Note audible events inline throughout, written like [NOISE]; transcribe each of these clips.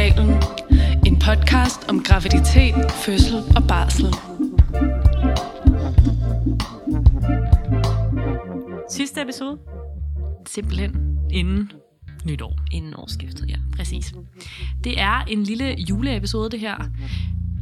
Fødselskanalen. En podcast om graviditet, fødsel og barsel. Sidste episode Simpelthen inden nytår. inden årsskiftet, ja. Præcis. Det er en lille juleepisode, det her.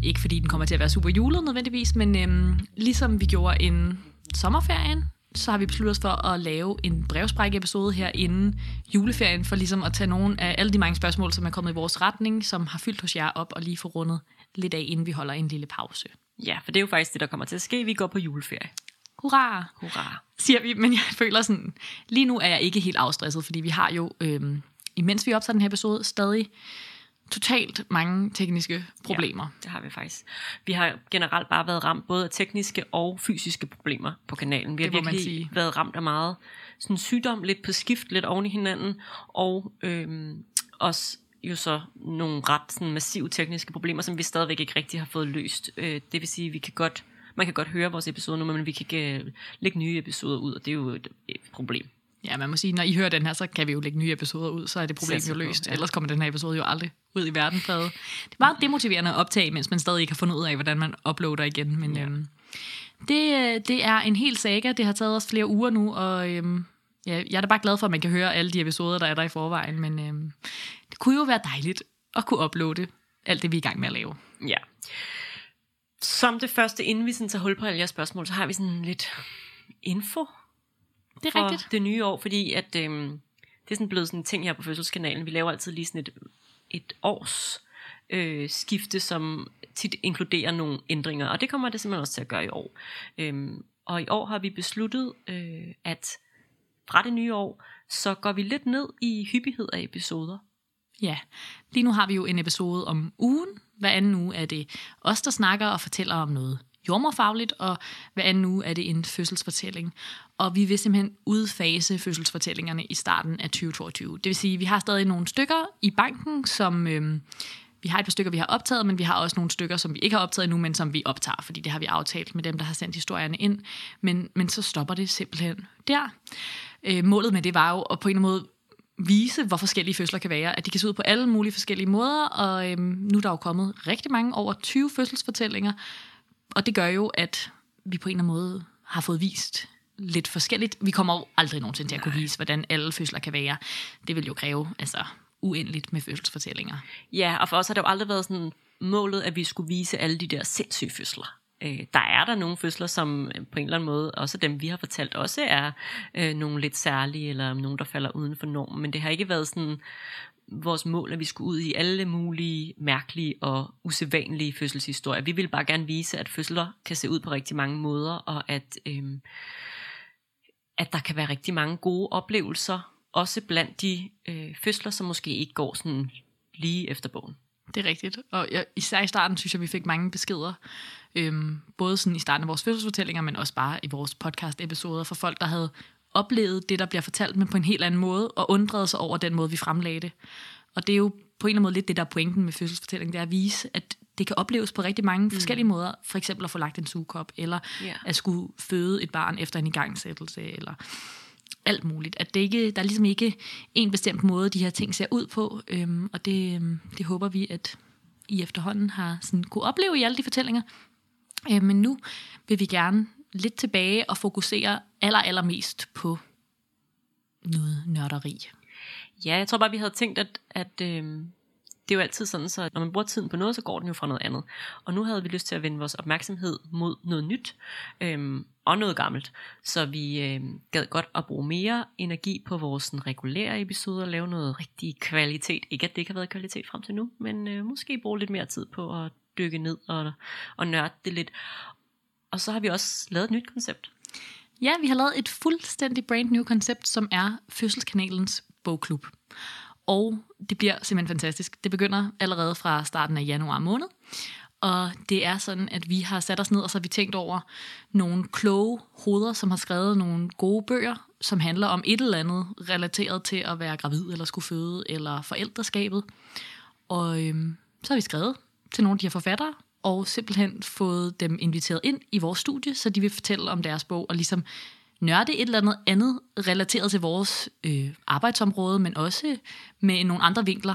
Ikke fordi den kommer til at være super julet nødvendigvis, men øhm, ligesom vi gjorde en sommerferien, så har vi besluttet os for at lave en brevsprække-episode her inden juleferien, for ligesom at tage nogle af alle de mange spørgsmål, som er kommet i vores retning, som har fyldt hos jer op, og lige få rundet lidt af, inden vi holder en lille pause. Ja, for det er jo faktisk det, der kommer til at ske. Vi går på juleferie. Hurra! Hurra. siger vi, men jeg føler sådan, lige nu er jeg ikke helt afstresset, fordi vi har jo, øhm, imens vi optager den her episode, stadig totalt mange tekniske problemer. Ja. Det har vi faktisk. Vi har generelt bare været ramt både af tekniske og fysiske problemer på kanalen. Vi har Det virkelig sige. været ramt af meget sådan sygdom, lidt på skift, lidt oven i hinanden, og øhm, også jo så nogle ret sådan, massive tekniske problemer, som vi stadigvæk ikke rigtig har fået løst. Øh, det vil sige, at vi kan godt, man kan godt høre vores episoder nu, men vi kan ikke øh, lægge nye episoder ud, og det er jo et, et problem. Ja, man må sige, når I hører den her, så kan vi jo lægge nye episoder ud, så er det problem jo på, løst. ja. Ellers kommer den her episode jo aldrig ud i verden. Fred. Det er meget demotiverende at optage, mens man stadig ikke har fundet ud af, hvordan man uploader igen. Men Ja. øhm, det, det er en hel saga. Det har taget os flere uger nu, og øhm, ja, jeg er da bare glad for, at man kan høre alle de episoder, der er der i forvejen. Men øhm, det kunne jo være dejligt at kunne uploade alt det, vi er i gang med at lave. Ja. Som det første, inden vi sådan tager hul på alle jeres spørgsmål, så har vi sådan lidt info Det er rigtigt. det nye år, fordi at, øhm, det er sådan blevet sådan en ting her på Fødselskanalen. Vi laver altid lige sådan et, et års øh, skifte, som tit inkluderer nogle ændringer, og det kommer det simpelthen også til at gøre i år. Øhm, og i år har vi besluttet, øh, at fra det nye år, så går vi lidt ned i hyppighed af episoder. Ja, lige nu har vi jo en episode om ugen. Hver anden uge er det os, der snakker og fortæller om noget jordmorfagligt, og hver anden uge er det en fødselsfortælling. Og vi vil simpelthen udfase fødselsfortællingerne i starten af 2022. Det vil sige, at vi har stadig nogle stykker i banken, som... Øh, vi har et par stykker, vi har optaget, men vi har også nogle stykker, som vi ikke har optaget endnu, men som vi optager, fordi det har vi aftalt med dem, der har sendt historierne ind. Men, men så stopper det simpelthen der. Øh, målet med det var jo at på en eller anden måde vise, hvor forskellige fødsler kan være. At de kan se ud på alle mulige forskellige måder, og øhm, nu er der jo kommet rigtig mange, over 20 fødselsfortællinger, og det gør jo, at vi på en eller anden måde har fået vist lidt forskelligt. Vi kommer jo aldrig nogensinde til at kunne vise, hvordan alle fødsler kan være. Det vil jo kræve altså, uendeligt med fødselsfortællinger. Ja, og for os har det jo aldrig været sådan målet, at vi skulle vise alle de der sindssyge fødsler. Øh, der er der nogle fødsler, som på en eller anden måde, også dem vi har fortalt, også er øh, nogle lidt særlige, eller nogle, der falder uden for normen. Men det har ikke været sådan vores mål, at vi skulle ud i alle mulige mærkelige og usædvanlige fødselshistorier. Vi vil bare gerne vise, at fødsler kan se ud på rigtig mange måder, og at, øhm, at der kan være rigtig mange gode oplevelser, også blandt de øh, fødsler, som måske ikke går sådan lige efter bogen. Det er rigtigt. Og jeg, især i starten synes jeg, vi fik mange beskeder. Øhm, både sådan i starten af vores fødselsfortællinger, men også bare i vores podcast-episoder for folk, der havde oplevet det, der bliver fortalt, men på en helt anden måde, og undrede sig over den måde, vi fremlagde det. Og det er jo på en eller anden måde lidt det, der er pointen med fødselsfortælling, det er at vise, at det kan opleves på rigtig mange forskellige måder. For eksempel at få lagt en sugekop, eller Ja. at skulle føde et barn efter en igangsættelse, eller alt muligt. At det ikke, der er ligesom ikke en bestemt måde, de her ting ser ud på, øhm, og det, øhm, det håber vi, at I efterhånden har sådan kunne opleve i alle de fortællinger. Øh, men nu vil vi gerne lidt tilbage og fokusere aller, allermest på noget nørderi. Ja, jeg tror bare, vi havde tænkt, at, at øh, det er jo altid sådan, så når man bruger tiden på noget, så går den jo fra noget andet. Og nu havde vi lyst til at vende vores opmærksomhed mod noget nyt øh, og noget gammelt. Så vi øh, gad godt at bruge mere energi på vores sådan, regulære episoder, og lave noget rigtig kvalitet. Ikke at det ikke har været kvalitet frem til nu, men øh, måske bruge lidt mere tid på at dykke ned og, og nørde det lidt. Og så har vi også lavet et nyt koncept. Ja, vi har lavet et fuldstændig brand new koncept, som er Fødselskanalens bogklub. Og det bliver simpelthen fantastisk. Det begynder allerede fra starten af januar måned. Og det er sådan, at vi har sat os ned, og så har vi tænkt over nogle kloge hoveder, som har skrevet nogle gode bøger, som handler om et eller andet relateret til at være gravid, eller skulle føde, eller forældreskabet. Og øhm, så har vi skrevet til nogle af de her forfattere, og simpelthen fået dem inviteret ind i vores studie, så de vil fortælle om deres bog, og ligesom nørde et eller andet andet relateret til vores øh, arbejdsområde, men også med nogle andre vinkler.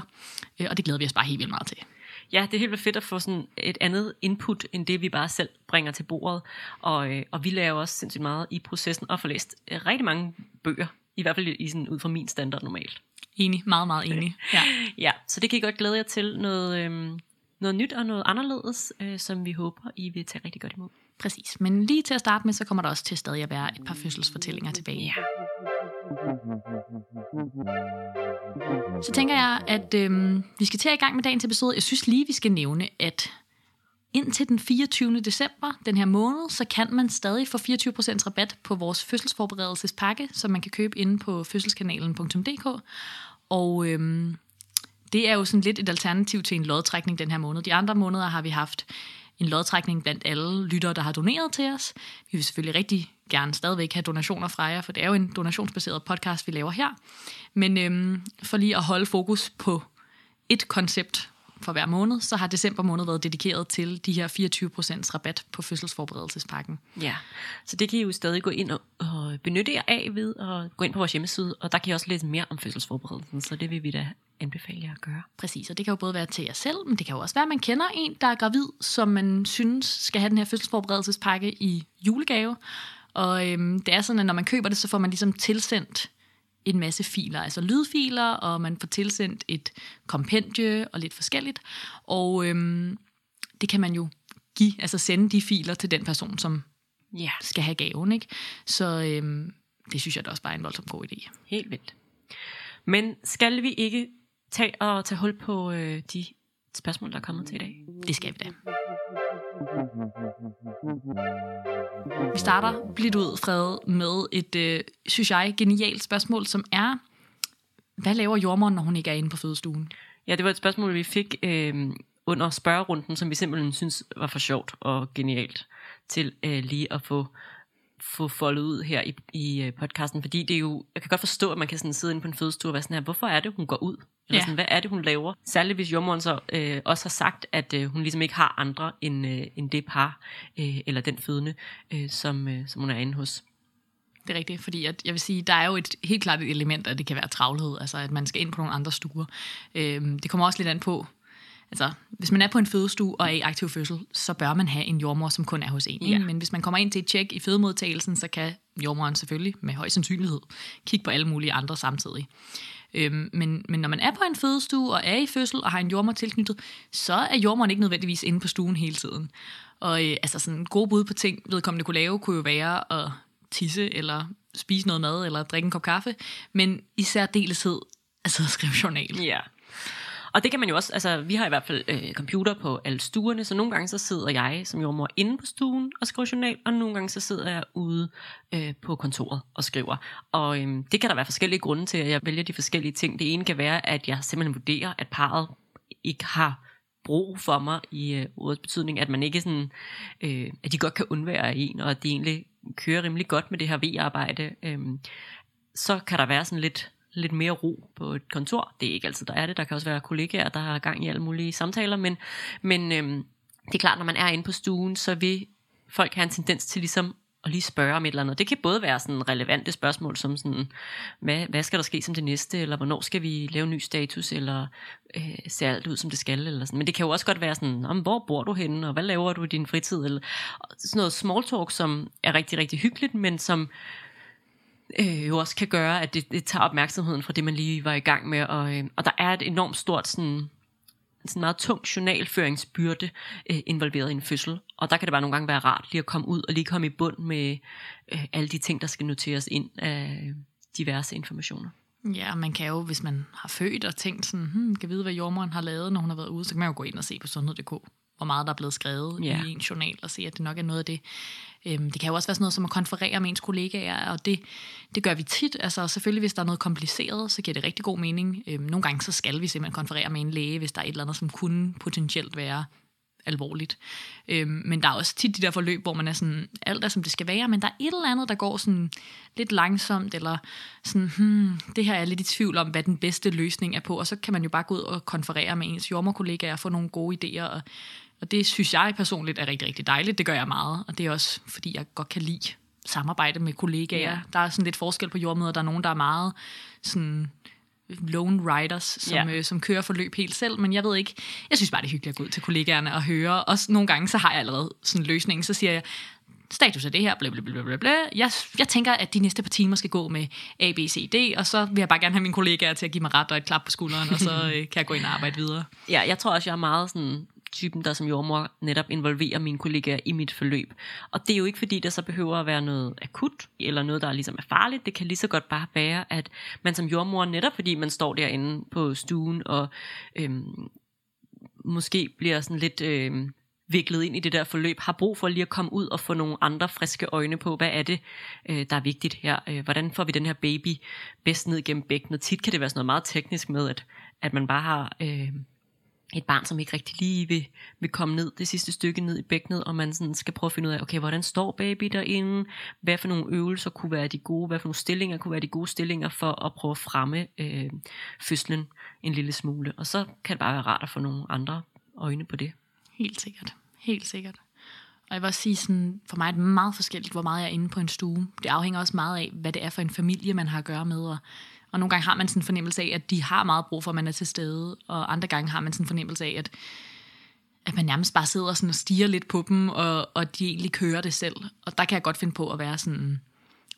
Øh, og det glæder vi os bare helt vildt meget til. Ja, det er helt vildt fedt at få sådan et andet input, end det vi bare selv bringer til bordet. Og, øh, og vi laver også sindssygt meget i processen og får læst øh, rigtig mange bøger, i hvert fald i sådan, ud fra min standard normalt. Enig, meget, meget enig. [LAUGHS] Ja. Ja, så det kan I godt glæde jer til noget, øh, noget nyt og noget anderledes, øh, som vi håber, I vil tage rigtig godt imod. Præcis. Men lige til at starte med, så kommer der også til stadig at være et par fødselsfortællinger tilbage. Ja. Så tænker jeg, at øhm, vi skal til at i gang med dagens episode. Jeg synes lige, vi skal nævne, at indtil den 24. december, den her måned, så kan man stadig få 24% rabat på vores fødselsforberedelsespakke, som man kan købe inde på fødselskanalen.dk. Og øhm, det er jo sådan lidt et alternativ til en lodtrækning den her måned. De andre måneder har vi haft en lodtrækning blandt alle lyttere, der har doneret til os. Vi vil selvfølgelig rigtig gerne stadigvæk have donationer fra jer, for det er jo en donationsbaseret podcast, vi laver her. Men øhm, for lige at holde fokus på et koncept for hver måned, så har december måned været dedikeret til de her 24% rabat på fødselsforberedelsespakken. Ja, så det kan I jo stadig gå ind og, og benytte jer af ved at gå ind på vores hjemmeside, og der kan I også læse mere om fødselsforberedelsen, så det vil vi da anbefale jer at gøre. Præcis, og det kan jo både være til jer selv, men det kan jo også være, at man kender en, der er gravid, som man synes skal have den her fødselsforberedelsespakke i julegave. Og øhm, det er sådan, at når man køber det, så får man ligesom tilsendt en masse filer, altså lydfiler, og man får tilsendt et kompendie og lidt forskelligt. Og øhm, det kan man jo give, altså sende de filer til den person, som Ja, skal have gaven. Ikke? Så øhm, det synes jeg da også bare er en voldsomt god idé. helt vildt. Men skal vi ikke tage og tage hul på øh, de spørgsmål, der er kommet til i dag? Det skal vi da. Vi starter blidt ud, Fred, med et, øh, synes jeg, genialt spørgsmål, som er, hvad laver jordmoren, når hun ikke er inde på fødestuen? Ja, det var et spørgsmål, vi fik øh, under spørgerunden, som vi simpelthen synes var for sjovt og genialt til øh, lige at få få foldet ud her i, i øh, podcasten, fordi det er jo, jeg kan godt forstå, at man kan sådan sidde inde på en fødestue og være sådan her, hvorfor er det, hun går ud? Eller Ja. sådan, hvad er det, hun laver? Særligt hvis jordmoren så øh, også har sagt, at øh, hun ligesom ikke har andre end, øh, end det par, øh, eller den fødende, øh, som, øh, som hun er inde hos. Det er rigtigt, fordi at, jeg vil sige, der er jo et helt klart et element, at det kan være travlhed, altså at man skal ind på nogle andre stuer. Øhm, det kommer også lidt an på, altså hvis man er på en fødestue og er i aktiv fødsel, så bør man have en jordmor, som kun er hos en. Ja. Men hvis man kommer ind til et tjek i fødemodtagelsen, så kan jordmoren selvfølgelig med høj sandsynlighed kigge på alle mulige andre samtidig. Øhm, men, men når man er på en fødestue og er i fødsel og har en jordmor tilknyttet, så er jordmoren ikke nødvendigvis inde på stuen hele tiden. Og øh, altså sådan en god bud på ting, vedkommende kunne lave, kunne jo være at tisse, eller spise noget mad, eller drikke en kop kaffe. Men i særdeleshed altså at skrive journal. Ja. Og det kan man jo også, altså vi har i hvert fald øh, computer på alle stuerne, så nogle gange så sidder jeg som jordmor inde på stuen og skriver journal, og nogle gange så sidder jeg ude øh, på kontoret og skriver. Og øh, det kan der være forskellige grunde til, at jeg vælger de forskellige ting. Det ene kan være, at jeg simpelthen vurderer, at parret ikke har brug for mig i øh, ordets betydning, at man ikke sådan, øh, at de godt kan undvære en, og at de egentlig kører rimelig godt med det her V-arbejde. Øh, så kan der være sådan lidt, lidt mere ro på et kontor. Det er ikke altid, der er det. Der kan også være kollegaer, der har gang i alle mulige samtaler, men, men øhm, det er klart, når man er inde på stuen, så vil folk have en tendens til ligesom at lige spørge om et eller andet. Det kan både være sådan relevante spørgsmål, som sådan, hvad, hvad skal der ske som det næste, eller hvornår skal vi lave ny status, eller øh, ser alt ud som det skal, eller sådan. Men det kan jo også godt være sådan, om, hvor bor du henne, og hvad laver du i din fritid, eller sådan noget small talk, som er rigtig, rigtig hyggeligt, men som øh, jo også kan gøre, at det, det tager opmærksomheden fra det, man lige var i gang med. Og, øh, og der er et enormt stort, sådan, sådan meget tung journalføringsbyrde øh, involveret i en fødsel. Og der kan det bare nogle gange være rart lige at komme ud og lige komme i bund med øh, alle de ting, der skal noteres ind af diverse informationer. Ja, og man kan jo, hvis man har født og tænkt sådan, hmm, kan vide, hvad jordmoren har lavet, når hun har været ude, så kan man jo gå ind og se på sundhed.dk, hvor meget der er blevet skrevet Ja. i en journal, og se, at det nok er noget af det. Øhm, det kan jo også være sådan noget som at konferere med ens kollegaer, og det, det gør vi tit. Altså selvfølgelig, hvis der er noget kompliceret, så giver det rigtig god mening. Øhm, nogle gange så skal vi simpelthen konferere med en læge, hvis der er et eller andet, som kunne potentielt være alvorligt. Øhm, men der er også tit de der forløb, hvor man er sådan, alt er som det skal være, men der er et eller andet, der går sådan lidt langsomt, eller sådan, hmm, det her er lidt i tvivl om, hvad den bedste løsning er på, og så kan man jo bare gå ud og konferere med ens jordmorkollegaer og få nogle gode idéer, og, og det synes jeg personligt er rigtig, rigtig dejligt. Det gør jeg meget, og det er også, fordi jeg godt kan lide samarbejde med kollegaer. Ja. Der er sådan lidt forskel på jordmøder. Der er nogen, der er meget sådan lone riders, som, Ja. øh, som kører forløb helt selv, men jeg ved ikke, jeg synes bare, det er hyggeligt at gå ud til kollegaerne og høre, og nogle gange, så har jeg allerede sådan løsningen, så siger jeg, status af det her, bla bla bla bla bla. Jeg, jeg tænker, at de næste par timer skal gå med A, B, C, D, og så vil jeg bare gerne have mine kollegaer til at give mig ret og et klap på skulderen, og så [LAUGHS] øh, kan jeg gå ind og arbejde videre. Ja, jeg tror også, jeg er meget sådan typen, der som jordmor netop involverer mine kollegaer i mit forløb. Og det er jo ikke fordi, der så behøver at være noget akut, eller noget, der ligesom er farligt. Det kan lige så godt bare være, at man som jordmor, netop fordi man står derinde på stuen, og øhm, måske bliver sådan lidt øhm, viklet ind i det der forløb, har brug for lige at komme ud og få nogle andre friske øjne på, hvad er det, øh, der er vigtigt her? Øh, hvordan får vi den her baby bedst ned gennem bækkenet? Tit kan det være sådan noget meget teknisk med, at, at man bare har... Øh, et barn, som ikke rigtig lige vil, vil komme ned det sidste stykke ned i bækkenet, og man sådan skal prøve at finde ud af, okay, hvordan står baby derinde? Hvad for nogle øvelser kunne være de gode? Hvad for nogle stillinger kunne være de gode stillinger for at prøve at fremme øh, fødslen en lille smule? Og så kan det bare være rart at få nogle andre øjne på det. Helt sikkert. Helt sikkert. Og jeg vil også sige, sådan, for mig er det meget forskelligt, hvor meget jeg er inde på en stue. Det afhænger også meget af, hvad det er for en familie, man har at gøre med. Og, og nogle gange har man sådan en fornemmelse af, at de har meget brug for, at man er til stede. Og andre gange har man sådan en fornemmelse af, at, at man nærmest bare sidder sådan og stiger lidt på dem, og, og de egentlig kører det selv. Og der kan jeg godt finde på at være sådan,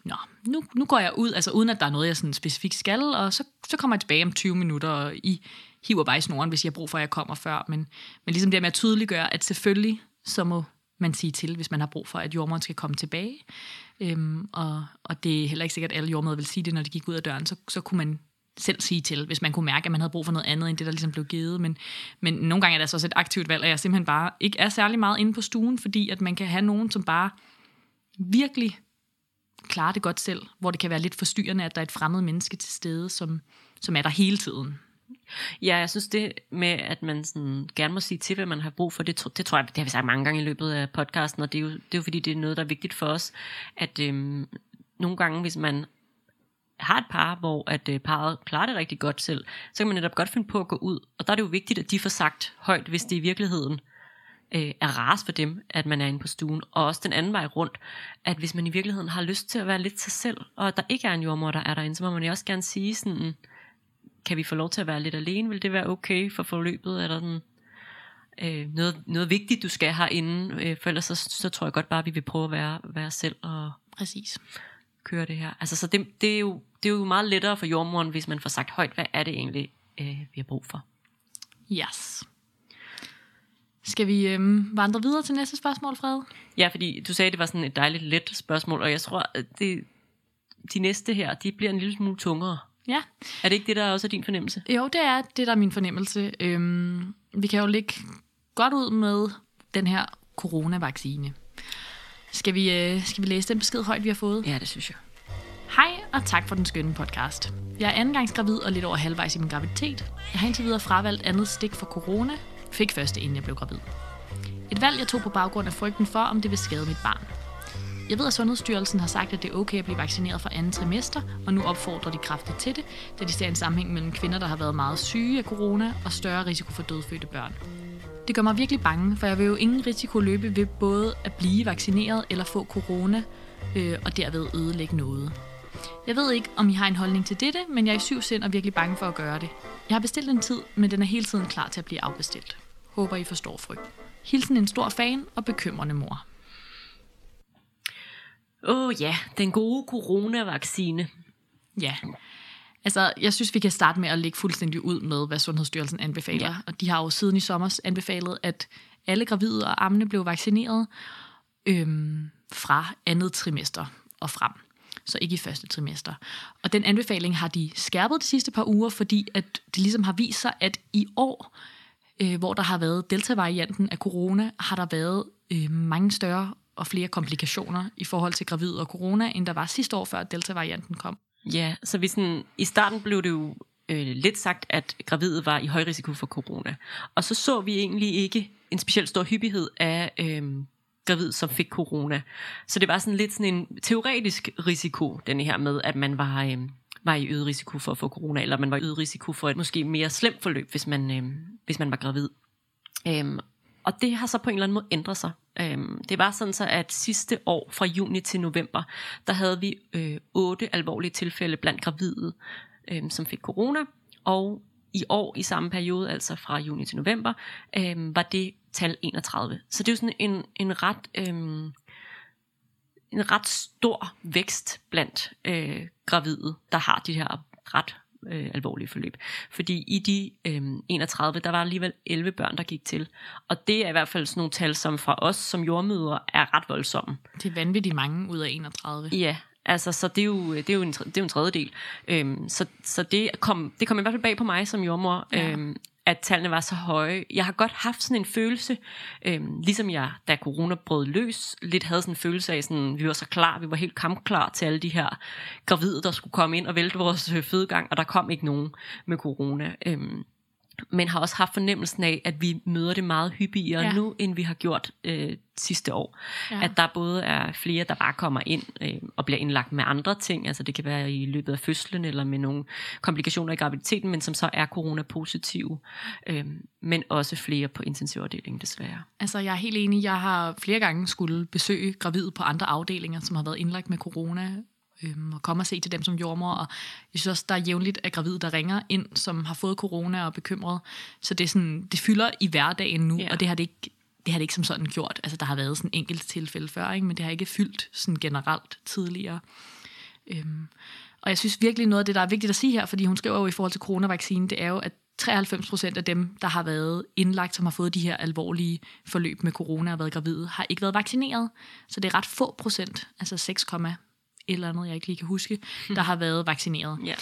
Nå, nu, nu går jeg ud, altså uden at der er noget, jeg sådan specifikt skal, og så, så kommer jeg tilbage om 20 minutter, og I hiver bare i snoren, hvis jeg har brug for, at jeg kommer før. Men, men ligesom det med at tydeliggøre, at selvfølgelig så må man sige til, hvis man har brug for, at jordmoren skal komme tilbage. Øhm, og, og det er heller ikke sikkert, at alle jordmøder vil sige det, når de gik ud af døren. Så, så kunne man selv sige til, hvis man kunne mærke, at man havde brug for noget andet, end det, der ligesom blev givet. Men, men nogle gange er det så også et aktivt valg, at jeg simpelthen bare ikke er særlig meget inde på stuen, fordi at man kan have nogen, som bare virkelig klarer det godt selv, hvor det kan være lidt forstyrrende, at der er et fremmed menneske til stede, som, som er der hele tiden. Ja, jeg synes det med, at man sådan gerne må sige til, hvad man har brug for, det, det tror jeg, det har vi sagt mange gange i løbet af podcasten, og det er jo, det er jo fordi, det er noget, der er vigtigt for os, at øhm, nogle gange, hvis man har et par, hvor at øh, parret klarer det rigtig godt selv, så kan man netop godt finde på at gå ud, og der er det jo vigtigt, at de får sagt højt, hvis det i virkeligheden øh, er ras for dem, at man er inde på stuen, og også den anden vej rundt, at hvis man i virkeligheden har lyst til at være lidt sig selv, og at der ikke er en jordmor, der er derinde, så må man jo også gerne sige sådan, kan vi få lov til at være lidt alene? Vil det være okay for forløbet? Er der sådan, øh, noget, noget vigtigt, du skal herinde? Øh, for ellers så, så tror jeg godt bare, at vi vil prøve at være, være selv og Præcis. køre det her. Altså, så det, det, er jo, det er jo meget lettere for jordmoren, hvis man får sagt højt, hvad er det egentlig, øh, vi har brug for? Yes. Skal vi øhm, vandre videre til næste spørgsmål, Fred? Ja, fordi du sagde, at det var sådan et dejligt let spørgsmål, og jeg tror, at det, de næste her, de bliver en lille smule tungere. Ja, Er det ikke det, der også er din fornemmelse? jo, det er det, der er min fornemmelse. Øhm, vi kan jo ligge godt ud med den her coronavaccine. Skal vi, øh, skal vi læse den besked højt, vi har fået? Ja, det synes jeg. Hej, og tak for den skønne podcast. Jeg er andengangs gravid og lidt over halvvejs i min graviditet. Jeg har indtil videre fravalgt andet stik for corona. Fik første, inden jeg blev gravid. Et valg, jeg tog på baggrund af frygten for, om det vil skade mit barn. Jeg ved, at Sundhedsstyrelsen har sagt, at det er okay at blive vaccineret for andet trimester, og nu opfordrer de kraftigt til det, da de ser en sammenhæng mellem kvinder, der har været meget syge af corona, og større risiko for dødfødte børn. Det gør mig virkelig bange, for jeg vil jo ingen risiko løbe ved både at blive vaccineret eller få corona, øh, og derved ødelægge noget. Jeg ved ikke, om I har en holdning til dette, men jeg er i syv sind og virkelig bange for at gøre det. Jeg har bestilt en tid, men den er hele tiden klar til at blive afbestilt. Håber, I forstår frygt. Hilsen en stor fan og bekymrende mor. Åh oh, ja, den gode coronavaccine. Ja. Altså, jeg synes, vi kan starte med at lægge fuldstændig ud med, hvad Sundhedsstyrelsen anbefaler. Ja. Og de har jo siden i sommer anbefalet, at alle gravide og ammende blev vaccineret øhm, fra andet trimester og frem. Så ikke i første trimester. Og den anbefaling har de skærpet de sidste par uger, fordi at det ligesom har vist sig, at i år, øh, hvor der har været delta-varianten af corona, har der været øh, mange større og flere komplikationer i forhold til gravid og corona, end der var sidste år, før delta-varianten kom. Ja, så vi sådan, i starten blev det jo øh, lidt sagt, at gravide var i høj risiko for corona. Og så så vi egentlig ikke en specielt stor hyppighed af øh, gravid, som fik corona. Så det var sådan lidt sådan en teoretisk risiko, den her med, at man var, øh, var i øget risiko for at få corona, eller man var i øget risiko for et måske mere slemt forløb, hvis man, øh, hvis man var gravid. Øhm, og det har så på en eller anden måde ændret sig. Øhm, det var sådan så, at sidste år fra juni til november, der havde vi øh, otte alvorlige tilfælde blandt gravide, øh, som fik corona, og i år i samme periode, altså fra juni til november, øh, var det tal 31. Så det er jo sådan en, en ret... Øhm, en ret stor vækst blandt øh, gravide, der har de her ret øh, alvorlige forløb. Fordi i de øh, 31, der var alligevel 11 børn, der gik til. Og det er i hvert fald sådan nogle tal, som fra os som jordmøder er ret voldsomme. Det er vanvittigt mange ud af 31. Ja, altså så det er jo, det er jo, en, det er jo en tredjedel. Øhm, så så det, kom, det kom i hvert fald bag på mig som jordmor, ja. øhm, at tallene var så høje. Jeg har godt haft sådan en følelse, øhm, ligesom jeg, da corona brød løs, lidt havde sådan en følelse af, sådan, vi var så klar, vi var helt kampklar til alle de her gravide, der skulle komme ind og vælte vores øh, fødegang, og der kom ikke nogen med corona. Øhm, men har også haft fornemmelsen af, at vi møder det meget hyppigere ja. nu, end vi har gjort øh, sidste år. Ja. At der både er flere, der bare kommer ind øh, og bliver indlagt med andre ting, altså det kan være i løbet af fødslen, eller med nogle komplikationer i graviditeten, men som så er corona-positive, øh, men også flere på intensivafdelingen desværre. Altså jeg er helt enig, jeg har flere gange skulle besøge gravide på andre afdelinger, som har været indlagt med corona, øhm, og komme og se til dem som jordmor. Og jeg synes også, der er jævnligt af gravide, der ringer ind, som har fået corona og er bekymret. Så det, er sådan, det fylder i hverdagen nu, ja. og det har det ikke det har det ikke som sådan gjort. Altså, der har været sådan enkelt tilfælde før, ikke? men det har ikke fyldt sådan generelt tidligere. Øhm, og jeg synes virkelig noget af det, der er vigtigt at sige her, fordi hun skriver jo i forhold til coronavaccinen, det er jo, at 93 procent af dem, der har været indlagt, som har fået de her alvorlige forløb med corona og været gravide, har ikke været vaccineret. Så det er ret få procent, altså 6, eller andet, jeg ikke lige kan huske, der har været vaccineret. Ja.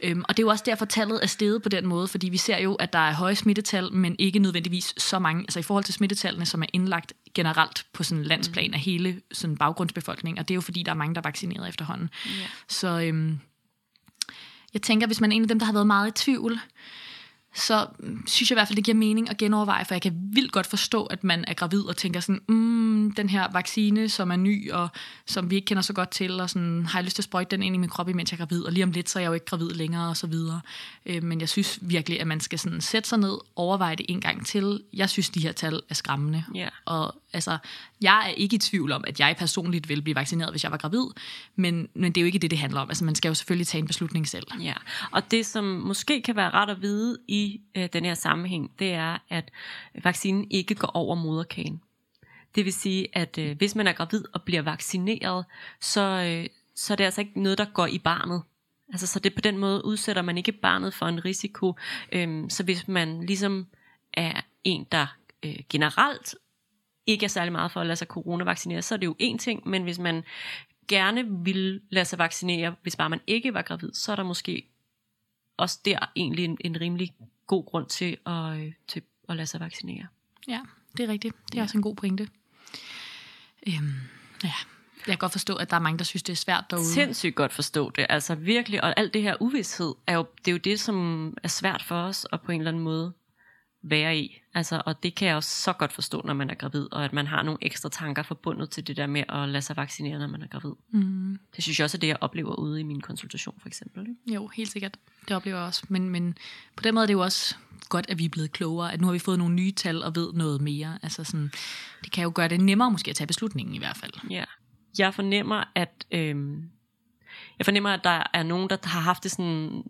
Øhm, og det er jo også derfor, tallet er steget på den måde, fordi vi ser jo, at der er høje smittetal, men ikke nødvendigvis så mange, altså i forhold til smittetallene, som er indlagt generelt på sådan landsplan mm. af hele sådan baggrundsbefolkningen, og det er jo fordi, der er mange, der er vaccineret efterhånden. Ja. Så øhm, jeg tænker, hvis man er en af dem, der har været meget i tvivl, så synes jeg i hvert fald, det giver mening at genoverveje, for jeg kan vildt godt forstå, at man er gravid og tænker sådan, mm, den her vaccine, som er ny, og som vi ikke kender så godt til, og sådan, har jeg lyst til at sprøjte den ind i min krop, imens jeg er gravid, og lige om lidt, så er jeg jo ikke gravid længere, og så videre. Øh, men jeg synes virkelig, at man skal sådan sætte sig ned, overveje det en gang til. Jeg synes, de her tal er skræmmende. Yeah. Og altså, jeg er ikke i tvivl om, at jeg personligt ville blive vaccineret, hvis jeg var gravid, men, men det er jo ikke det, det handler om. Altså, man skal jo selvfølgelig tage en beslutning selv. Ja, og det, som måske kan være ret at vide i øh, den her sammenhæng, det er, at vaccinen ikke går over moderkagen. Det vil sige, at øh, hvis man er gravid og bliver vaccineret, så, øh, så er det altså ikke noget, der går i barnet. Altså, så det på den måde udsætter man ikke barnet for en risiko. Øhm, så hvis man ligesom er en, der øh, generelt ikke er særlig meget for at lade sig coronavaccinere, så er det jo en ting, men hvis man gerne vil lade sig vaccinere, hvis bare man ikke var gravid, så er der måske også der egentlig en, en rimelig god grund til at, øh, til at lade sig vaccinere. Ja, det er rigtigt. Det er ja. også en god pointe. Øhm, ja, jeg kan godt forstå, at der er mange, der synes, det er svært derude. Sindssygt godt forstå det. Altså virkelig, og alt det her uvidshed, er jo, det er jo det, som er svært for os at på en eller anden måde være i. Altså, og det kan jeg også så godt forstå, når man er gravid, og at man har nogle ekstra tanker forbundet til det der med at lade sig vaccinere, når man er gravid. Mm. Det synes jeg også er det, jeg oplever ude i min konsultation, for eksempel. Ikke? Jo, helt sikkert. Det oplever jeg også. Men, men på den måde er det jo også godt, at vi er blevet klogere, at nu har vi fået nogle nye tal og ved noget mere. Altså sådan, det kan jo gøre det nemmere måske at tage beslutningen i hvert fald. Ja. Jeg fornemmer, at øhm, jeg fornemmer, at der er nogen, der har haft det sådan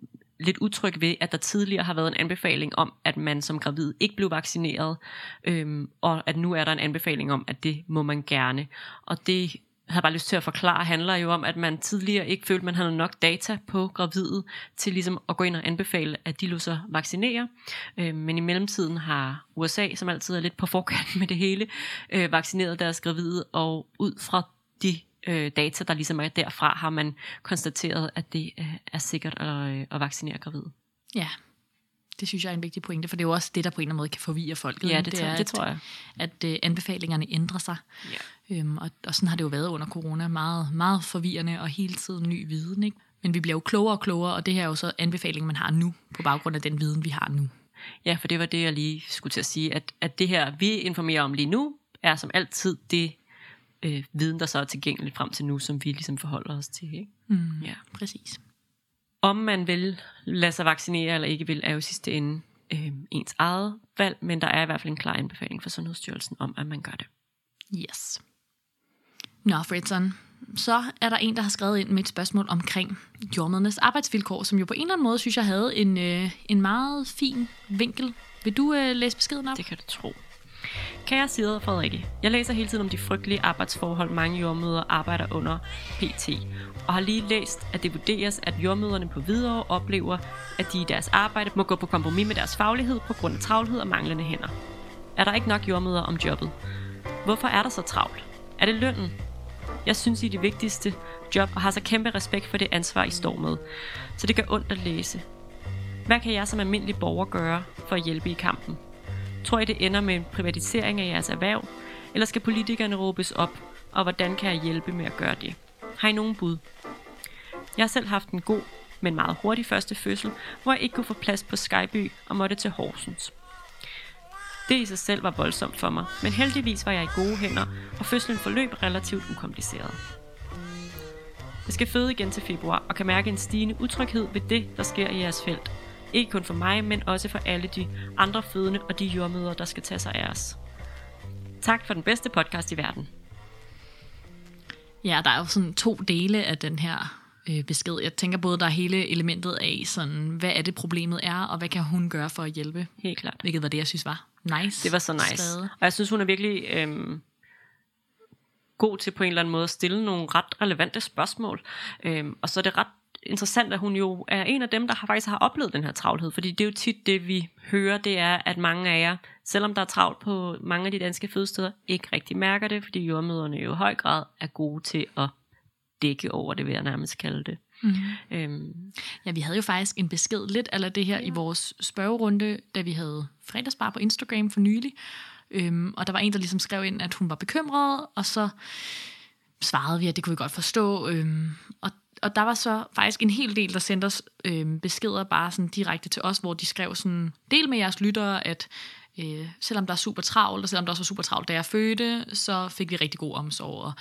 lidt utryg ved, at der tidligere har været en anbefaling om, at man som gravid ikke blev vaccineret, øhm, og at nu er der en anbefaling om, at det må man gerne. Og det har havde bare lyst til at forklare, handler jo om, at man tidligere ikke følte, man havde nok data på gravide til ligesom at gå ind og anbefale, at de lå sig vaccinere. Øh, men i mellemtiden har USA, som altid er lidt på forkant med det hele, øh, vaccineret deres gravide, og ud fra de øh, data, der ligesom er derfra, har man konstateret, at det øh, er sikkert at, øh, at vaccinere gravide. Ja, det synes jeg er en vigtig pointe, for det er jo også det, der på en eller anden måde kan forvirre folk. Ja, det, det, er, det tror jeg. At, at uh, anbefalingerne ændrer sig. Ja. Øhm, og, og sådan har det jo været under corona. Meget, meget forvirrende og hele tiden ny viden. Ikke? Men vi bliver jo klogere og klogere, og det her er jo så anbefalingen, man har nu, på baggrund af den viden, vi har nu. Ja, for det var det, jeg lige skulle til at sige, at, at det her, vi informerer om lige nu, er som altid det øh, viden, der så er tilgængeligt frem til nu, som vi ligesom forholder os til. Ikke? Mm, ja, præcis. Om man vil lade sig vaccinere eller ikke vil, er jo sidste ende øh, ens eget valg, men der er i hvert fald en klar anbefaling fra Sundhedsstyrelsen om, at man gør det. Yes. Nå, Fredson, så er der en, der har skrevet ind med et spørgsmål omkring jordmødernes arbejdsvilkår, som jo på en eller anden måde, synes jeg, havde en, øh, en meget fin vinkel. Vil du øh, læse beskeden op? Det kan du tro. Kære Sider og Frederikke, jeg læser hele tiden om de frygtelige arbejdsforhold, mange jordmøder arbejder under PT, og har lige læst, at det vurderes, at jordmøderne på videre oplever, at de i deres arbejde må gå på kompromis med deres faglighed på grund af travlhed og manglende hænder. Er der ikke nok jordmøder om jobbet? Hvorfor er der så travlt? Er det lønnen? Jeg synes, I er det vigtigste job og har så kæmpe respekt for det ansvar, I står med. Så det gør ondt at læse. Hvad kan jeg som almindelig borger gøre for at hjælpe i kampen? Tror I, det ender med en privatisering af jeres erhverv? Eller skal politikerne råbes op? Og hvordan kan jeg hjælpe med at gøre det? Har I nogen bud? Jeg har selv haft en god, men meget hurtig første fødsel, hvor jeg ikke kunne få plads på Skyby og måtte til Horsens. Det i sig selv var voldsomt for mig, men heldigvis var jeg i gode hænder, og fødslen forløb relativt ukompliceret. Jeg skal føde igen til februar og kan mærke en stigende utryghed ved det, der sker i jeres felt. Ikke kun for mig, men også for alle de andre fødende og de jordmøder, der skal tage sig af os. Tak for den bedste podcast i verden. Ja, der er jo sådan to dele af den her øh, besked. Jeg tænker både, der er hele elementet af, sådan, hvad er det problemet er, og hvad kan hun gøre for at hjælpe? Helt klart. Hvilket var det, jeg synes var nice. Det var så nice. skrevet. Og jeg synes, hun er virkelig øhm, god til på en eller anden måde at stille nogle ret relevante spørgsmål. Øhm, og så er det ret interessant, at hun jo er en af dem, der har, faktisk har oplevet den her travlhed. Fordi det er jo tit det, vi hører, det er, at mange af jer, selvom der er travlt på mange af de danske fødesteder, ikke rigtig mærker det, fordi jordmøderne jo i høj grad er gode til at dække over det, vil jeg nærmest kalde det. Mhm. Øhm, Ja, vi havde jo faktisk en besked lidt af det her ja. i vores spørgerunde, da vi havde fredagsbar på Instagram for nylig. Øhm, og der var en, der ligesom skrev ind, at hun var bekymret, og så svarede vi, at det kunne vi godt forstå. Øhm, og, og der var så faktisk en hel del, der sendte os øhm, beskeder bare sådan direkte til os, hvor de skrev sådan, del med jeres lyttere, at øh, selvom der er super travlt, og selvom der også var super travlt, da jeg fødte, så fik vi rigtig god omsorg. Og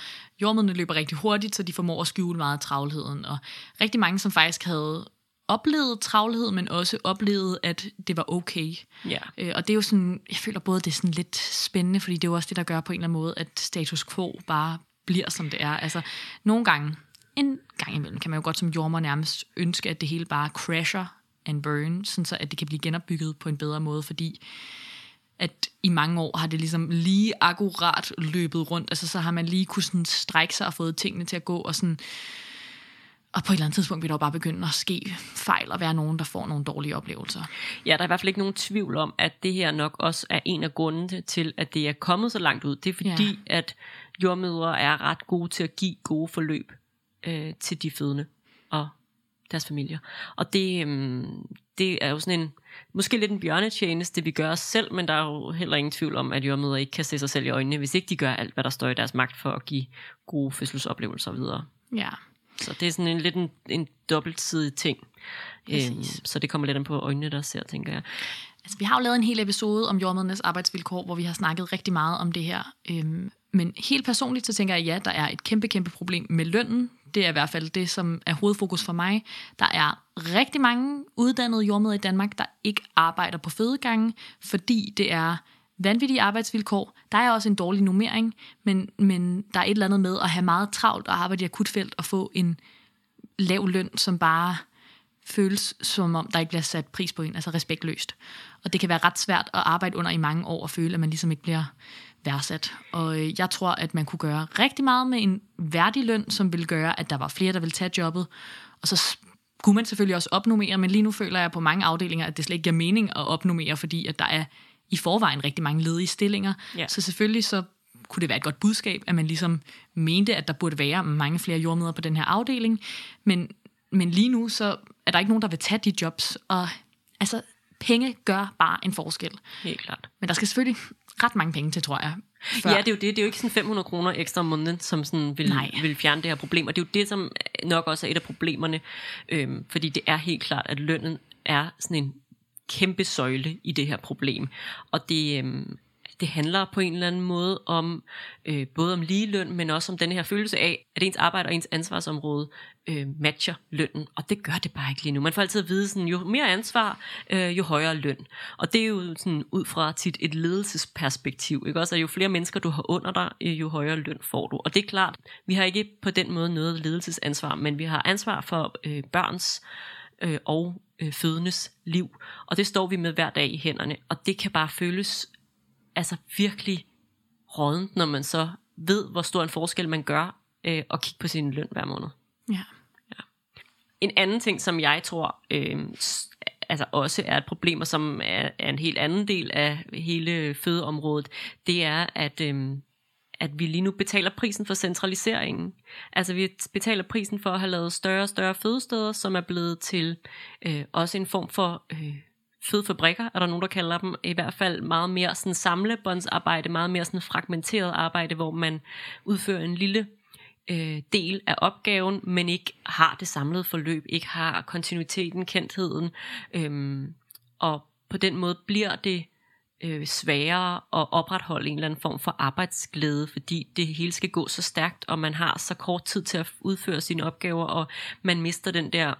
jordmøderne løber rigtig hurtigt, så de formår at skjule meget af travlheden. Og rigtig mange, som faktisk havde oplevet travlhed, men også oplevet, at det var okay. ja. Øh, og det er jo sådan, jeg føler både, det er sådan lidt spændende, fordi det er jo også det, der gør på en eller anden måde, at status quo bare bliver, som det er. Altså, nogle gange, en gang imellem, kan man jo godt som jordmor nærmest ønske, at det hele bare crasher and burn, sådan så at det kan blive genopbygget på en bedre måde, fordi at i mange år har det ligesom lige akkurat løbet rundt. Altså så har man lige kunne sådan strække sig og fået tingene til at gå, og sådan og på et eller andet tidspunkt vil der jo bare begynde at ske fejl og være nogen, der får nogle dårlige oplevelser. Ja, der er i hvert fald ikke nogen tvivl om, at det her nok også er en af grundene til, at det er kommet så langt ud. Det er fordi, ja. at jordmødre er ret gode til at give gode forløb øh, til de fødende og deres familier. Og det, øh, det er jo sådan en, måske lidt en bjørnetjeneste, vi gør os selv, men der er jo heller ingen tvivl om, at jordmødre ikke kan se sig selv i øjnene, hvis ikke de gør alt, hvad der står i deres magt for at give gode fødselsoplevelser videre. Ja, Så det er sådan en lidt en, en dobbeltsidig ting. Øhm, så det kommer lidt an på øjnene, der ser, tænker jeg. Altså, vi har jo lavet en hel episode om jordmødernes arbejdsvilkår, hvor vi har snakket rigtig meget om det her. Øhm, men helt personligt, så tænker jeg, ja, der er et kæmpe, kæmpe problem med lønnen. Det er i hvert fald det, som er hovedfokus for mig. Der er rigtig mange uddannede jordmøder i Danmark, der ikke arbejder på fødegangen, fordi det er vanvittige arbejdsvilkår. Der er også en dårlig nummering, men, men der er et eller andet med at have meget travlt og arbejde i akutfelt og få en lav løn, som bare føles som om, der ikke bliver sat pris på en, altså respektløst. Og det kan være ret svært at arbejde under i mange år og føle, at man ligesom ikke bliver værdsat. Og øh, jeg tror, at man kunne gøre rigtig meget med en værdig løn, som ville gøre, at der var flere, der ville tage jobbet. Og så kunne man selvfølgelig også opnummere, men lige nu føler jeg på mange afdelinger, at det slet ikke giver mening at opnummere, fordi at der er i forvejen rigtig mange ledige stillinger. Ja. Så selvfølgelig så kunne det være et godt budskab, at man ligesom mente, at der burde være mange flere jordmøder på den her afdeling. Men, men lige nu, så er der ikke nogen, der vil tage de jobs. Og altså, penge gør bare en forskel. Helt klart. Men der skal selvfølgelig ret mange penge til, tror jeg. Før. Ja, det er jo det. Det er jo ikke sådan 500 kroner ekstra om måneden, som sådan vil, Nej. vil fjerne det her problem. Og det er jo det, som nok også er et af problemerne. Øhm, fordi det er helt klart, at lønnen er sådan en kæmpe søjle i det her problem. Og det, øhm, det handler på en eller anden måde om øh, både om ligeløn, men også om den her følelse af, at ens arbejde og ens ansvarsområde øh, matcher lønnen, og det gør det bare ikke lige nu. Man får altid at vide, sådan, jo mere ansvar, øh, jo højere løn. Og det er jo sådan, ud fra tit et ledelsesperspektiv, ikke? Også, at jo flere mennesker du har under dig, øh, jo højere løn får du. Og det er klart, vi har ikke på den måde noget ledelsesansvar, men vi har ansvar for øh, børns øh, og øh, fødendes liv. Og det står vi med hver dag i hænderne. Og det kan bare føles altså virkelig rådent, når man så ved, hvor stor en forskel man gør, øh, og kigge på sin løn hver måned. Ja. Ja. En anden ting, som jeg tror øh, altså også er et problem, og som er, er en helt anden del af hele fødeområdet, det er, at, øh, at vi lige nu betaler prisen for centraliseringen. Altså vi betaler prisen for at have lavet større og større fødesteder, som er blevet til øh, også en form for... Øh, fødefabrikker, er der nogen, der kalder dem, i hvert fald meget mere sådan samlebåndsarbejde, meget mere sådan fragmenteret arbejde, hvor man udfører en lille øh, del af opgaven, men ikke har det samlede forløb, ikke har kontinuiteten, kendtheden, øhm, og på den måde bliver det øh, sværere at opretholde en eller anden form for arbejdsglæde, fordi det hele skal gå så stærkt, og man har så kort tid til at udføre sine opgaver, og man mister den der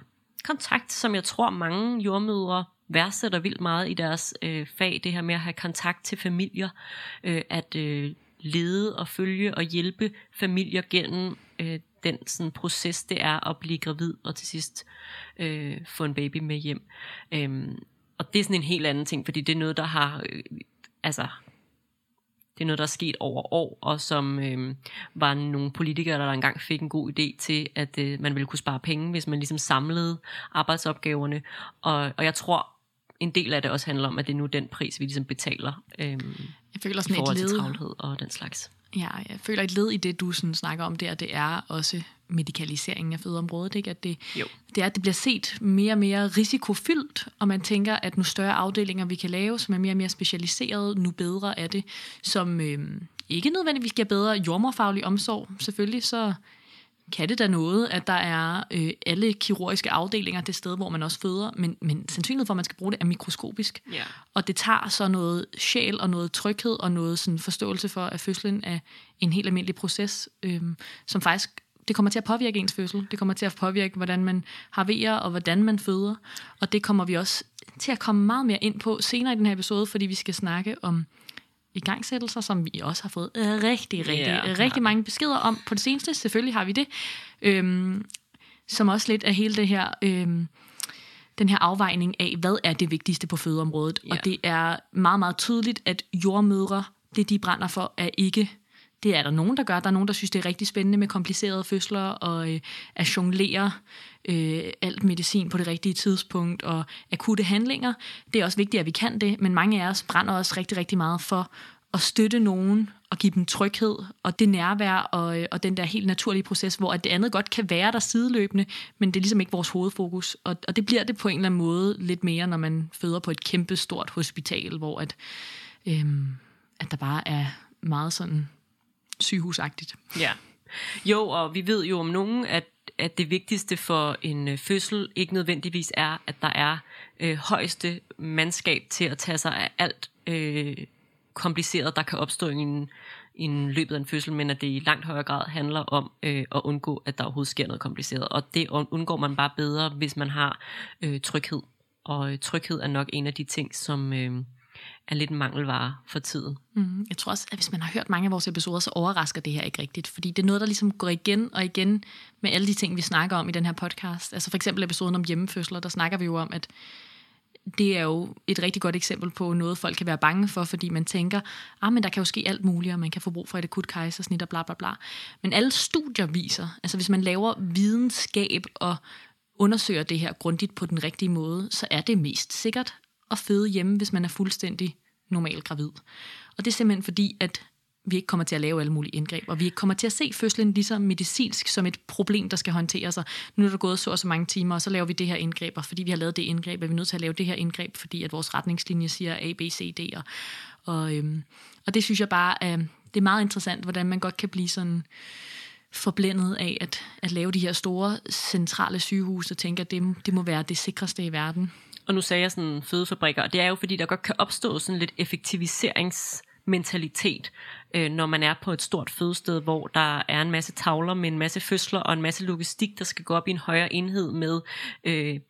kontakt, som jeg tror mange jordmødre værdsætter vildt meget i deres øh, fag, det her med at have kontakt til familier, øh, at øh, lede og følge og hjælpe familier gennem øh, den sådan, proces, det er at blive gravid og til sidst øh, få en baby med hjem. Øhm, og det er sådan en helt anden ting, fordi det er noget, der har, øh, altså, det er noget, der er sket over år, og som øh, var nogle politikere, der engang fik en god idé til, at øh, man ville kunne spare penge, hvis man ligesom samlede arbejdsopgaverne. Og, og jeg tror, en del af det også handler om, at det er nu den pris, vi ligesom betaler øh, Jeg føler i sådan forhold et til led. travlhed og den slags. Ja, jeg føler et led i det, du sådan snakker om der, det er også medikaliseringen af fødeområdet. Ikke? At det, Jo. det er, at det bliver set mere og mere risikofyldt, og man tænker, at nu større afdelinger, vi kan lave, som er mere og mere specialiseret, nu bedre er det, som øh, ikke nødvendigvis giver bedre jordmorfaglig omsorg. Selvfølgelig så kan det da noget, at der er øh, alle kirurgiske afdelinger det sted, hvor man også føder, men, men sandsynligheden for, at man skal bruge det, er mikroskopisk. Ja. Og det tager så noget sjæl og noget tryghed og noget sådan forståelse for, at fødslen er en helt almindelig proces, øhm, som faktisk det kommer til at påvirke ens fødsel. Det kommer til at påvirke, hvordan man har vejer og hvordan man føder. Og det kommer vi også til at komme meget mere ind på senere i den her episode, fordi vi skal snakke om igangsættelser, som vi også har fået rigtig, rigtig, yeah, rigtig mange beskeder om på det seneste. Selvfølgelig har vi det. Øhm, som også lidt af hele det her... Øhm, den her afvejning af, hvad er det vigtigste på fødeområdet. Ja. Og det er meget, meget tydeligt, at jordmødre, det de brænder for, er ikke... Det er der nogen, der gør. Der er nogen, der synes, det er rigtig spændende med komplicerede fødsler og øh, at jonglere øh, alt medicin på det rigtige tidspunkt og akutte handlinger. Det er også vigtigt, at vi kan det, men mange af os brænder også rigtig, rigtig meget for at støtte nogen og give dem tryghed og det nærvær og, øh, og den der helt naturlige proces, hvor at det andet godt kan være der sideløbende, men det er ligesom ikke vores hovedfokus. Og, og det bliver det på en eller anden måde lidt mere, når man føder på et kæmpe stort hospital, hvor at, øhm, at der bare er meget sådan sygehusagtigt. Ja. Jo, og vi ved jo om nogen, at, at det vigtigste for en øh, fødsel ikke nødvendigvis er, at der er øh, højeste mandskab til at tage sig af alt øh, kompliceret, der kan opstå i en, i en løbet af en fødsel, men at det i langt højere grad handler om øh, at undgå, at der overhovedet sker noget kompliceret. Og det undgår man bare bedre, hvis man har øh, tryghed. Og øh, tryghed er nok en af de ting, som øh, er lidt mangelvare for tiden. Mm, jeg tror også, at hvis man har hørt mange af vores episoder, så overrasker det her ikke rigtigt. Fordi det er noget, der ligesom går igen og igen med alle de ting, vi snakker om i den her podcast. Altså for eksempel episoden om hjemmefødsler, der snakker vi jo om, at det er jo et rigtig godt eksempel på noget, folk kan være bange for, fordi man tænker, ah, men der kan jo ske alt muligt, og man kan få brug for et akut kejsersnit og bla bla bla. Men alle studier viser, altså hvis man laver videnskab og undersøger det her grundigt på den rigtige måde, så er det mest sikkert at føde hjemme, hvis man er fuldstændig normal gravid. Og det er simpelthen fordi, at vi ikke kommer til at lave alle mulige indgreb, og vi ikke kommer til at se fødslen lige så medicinsk som et problem, der skal håndteres. Og nu er der gået så og så mange timer, og så laver vi det her indgreb, og fordi vi har lavet det indgreb, er vi nødt til at lave det her indgreb, fordi at vores retningslinje siger A, B, C, D. Og, og, øhm, og det synes jeg bare, øh, det er meget interessant, hvordan man godt kan blive sådan forblændet af at, at lave de her store centrale sygehuse og tænke, at det, det må være det sikreste i verden. Og nu sagde jeg sådan fødefabrikker, og det er jo fordi, der godt kan opstå sådan lidt effektiviserings mentalitet, øh, når man er på et stort fødested, hvor der er en masse tavler med en masse fødsler og en masse logistik, der skal gå op i en højere enhed med øh,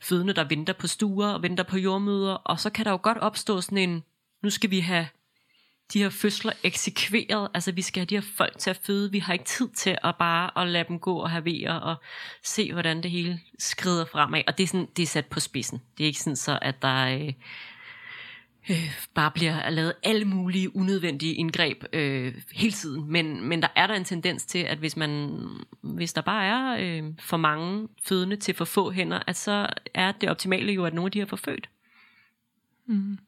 fødende, der venter på stuer og venter på jordmøder, og så kan der jo godt opstå sådan en, nu skal vi have de her fødsler eksekveret, altså vi skal have de her folk til at føde, vi har ikke tid til at bare at lade dem gå og have vejer og se, hvordan det hele skrider fremad, og det er, sådan, det er sat på spidsen. Det er ikke sådan så, at der øh, øh, bare bliver lavet alle mulige unødvendige indgreb øh, hele tiden, men, men der er der en tendens til, at hvis man hvis der bare er øh, for mange fødende til for få hænder, at så er det optimale jo, at nogle af de har forfødt. Mm.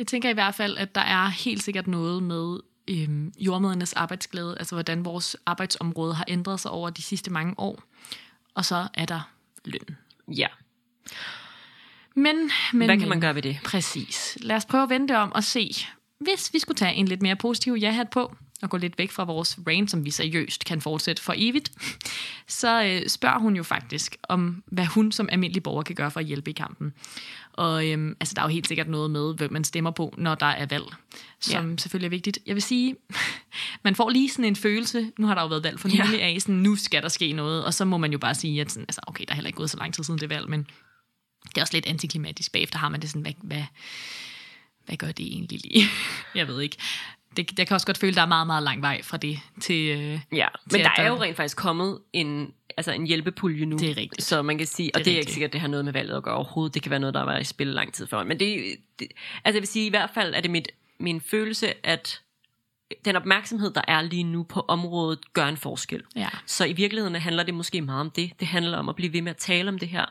Jeg tænker i hvert fald, at der er helt sikkert noget med øhm, jordmødernes arbejdsglæde, altså hvordan vores arbejdsområde har ændret sig over de sidste mange år. Og så er der løn. Ja. Men, men Hvad kan man gøre ved det? Præcis. Lad os prøve at vente om og se, hvis vi skulle tage en lidt mere positiv ja-hat på, og gå lidt væk fra vores rant, som vi seriøst kan fortsætte for evigt, [LAUGHS] så øh, spørger hun jo faktisk om, hvad hun som almindelig borger kan gøre for at hjælpe i kampen. Og øhm, altså, der er jo helt sikkert noget med, hvem man stemmer på, når der er valg, som ja. selvfølgelig er vigtigt. Jeg vil sige, [LAUGHS] man får lige sådan en følelse, nu har der jo været valg for nylig ja. af, sådan, nu skal der ske noget, og så må man jo bare sige, at sådan, altså, okay, der er heller ikke gået så lang tid siden det valg, men det er også lidt antiklimatisk. Bagefter har man det sådan, hvad, hvad, hvad gør det egentlig lige? [LAUGHS] jeg ved ikke. Det, jeg kan også godt føle, at der er meget, meget lang vej fra det til... Øh, ja, men til der er jo rent faktisk kommet en, altså en hjælpepulje nu. Det er rigtigt. Så man kan sige, Det og er det er ikke rigtigt. sikkert, det har noget med valget at gøre overhovedet. Det kan være noget, der har været i spil lang tid før. Men det, det altså jeg vil sige, i hvert fald er det mit, min følelse, at den opmærksomhed, der er lige nu på området, gør en forskel. Ja. Så i virkeligheden handler det måske meget om det. Det handler om at blive ved med at tale om det her.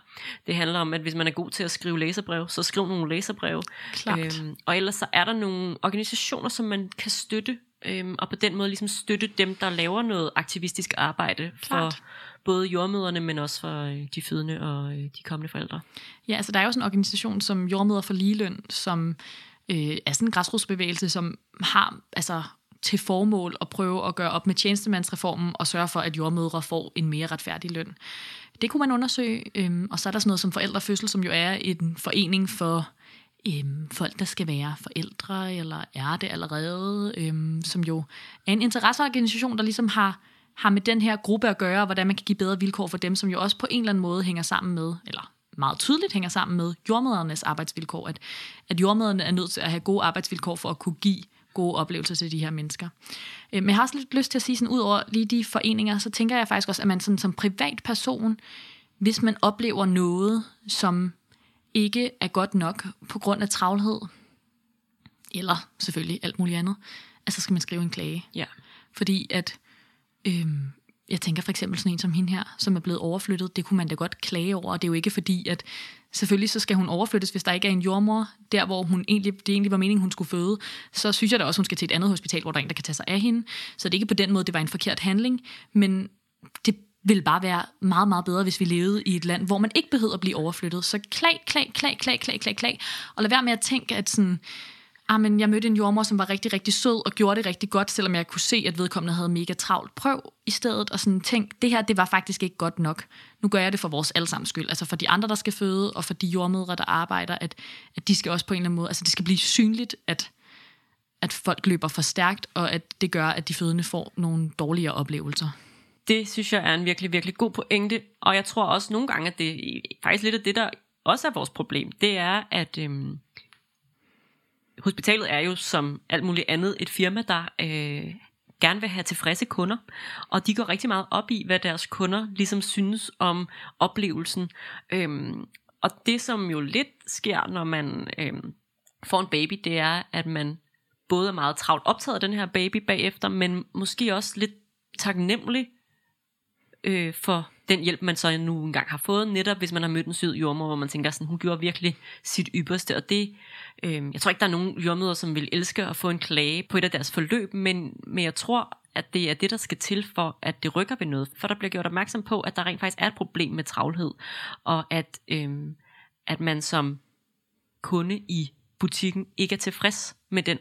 Det handler om, at hvis man er god til at skrive læserbrev, så skriv nogle læserbrev. Klart. Øhm, og ellers så er der nogle organisationer, som man kan støtte, øhm, og på den måde ligesom støtte dem, der laver noget aktivistisk arbejde Klart. for både jordmøderne, men også for øh, de fødende og øh, de kommende forældre. Ja, altså der er jo sådan en organisation som Jordmøder for Ligeløn, som øh, er sådan en græsrodsbevægelse, som har altså til formål at prøve at gøre op med tjenestemandsreformen og sørge for, at jordmødre får en mere retfærdig løn. Det kunne man undersøge, øhm, og så er der sådan noget som Forældrefødsel, som jo er en forening for øhm, folk, der skal være forældre, eller er det allerede, øhm, som jo er en interesseorganisation, der ligesom har, har med den her gruppe at gøre, og hvordan man kan give bedre vilkår for dem, som jo også på en eller anden måde hænger sammen med, eller meget tydeligt hænger sammen med jordmødernes arbejdsvilkår, at, at jordmøderne er nødt til at have gode arbejdsvilkår for at kunne give gode oplevelser til de her mennesker. Øh, Men jeg har også lidt lyst til at sige, sådan, ud over lige de foreninger, så tænker jeg faktisk også, at man sådan, som privatperson, hvis man oplever noget, som ikke er godt nok på grund af travlhed, eller selvfølgelig alt muligt andet, altså skal man skrive en klage. Ja. Fordi at, øhm, jeg tænker for eksempel sådan en som hende her, som er blevet overflyttet, det kunne man da godt klage over, og det er jo ikke fordi, at selvfølgelig så skal hun overflyttes, hvis der ikke er en jordmor, der hvor hun egentlig, det egentlig var meningen, hun skulle føde, så synes jeg da også, hun skal til et andet hospital, hvor der er en, der kan tage sig af hende. Så det er ikke på den måde, det var en forkert handling, men det ville bare være meget, meget bedre, hvis vi levede i et land, hvor man ikke behøver at blive overflyttet. Så klag, klag, klag, klag, klag, klag, klag. Og lad være med at tænke, at sådan, ah, men jeg mødte en jordmor, som var rigtig, rigtig sød og gjorde det rigtig godt, selvom jeg kunne se, at vedkommende havde mega travlt. Prøv i stedet og sådan tænk, det her, det var faktisk ikke godt nok. Nu gør jeg det for vores allesammens skyld. Altså for de andre, der skal føde, og for de jordmødre, der arbejder, at, at de skal også på en eller anden måde, altså det skal blive synligt, at, at folk løber for stærkt, og at det gør, at de fødende får nogle dårligere oplevelser. Det synes jeg er en virkelig, virkelig god pointe, og jeg tror også nogle gange, at det er faktisk lidt af det, der også er vores problem, det er, at øhm, hospitalet er jo som alt muligt andet et firma, der øh, gerne vil have tilfredse kunder, og de går rigtig meget op i, hvad deres kunder ligesom synes om oplevelsen. Øhm, og det, som jo lidt sker, når man øhm, får en baby, det er, at man både er meget travlt optaget af den her baby bagefter, men måske også lidt taknemmelig øh, for den hjælp, man så nu engang har fået, netop hvis man har mødt en sød jordmor, hvor man tænker sådan, hun gjorde virkelig sit ypperste, og det, øh, jeg tror ikke, der er nogen jordmøder, som vil elske at få en klage på et af deres forløb, men, men jeg tror, at det er det, der skal til for, at det rykker ved noget, for der bliver gjort opmærksom på, at der rent faktisk er et problem med travlhed, og at, øh, at man som kunde i butikken ikke er tilfreds med den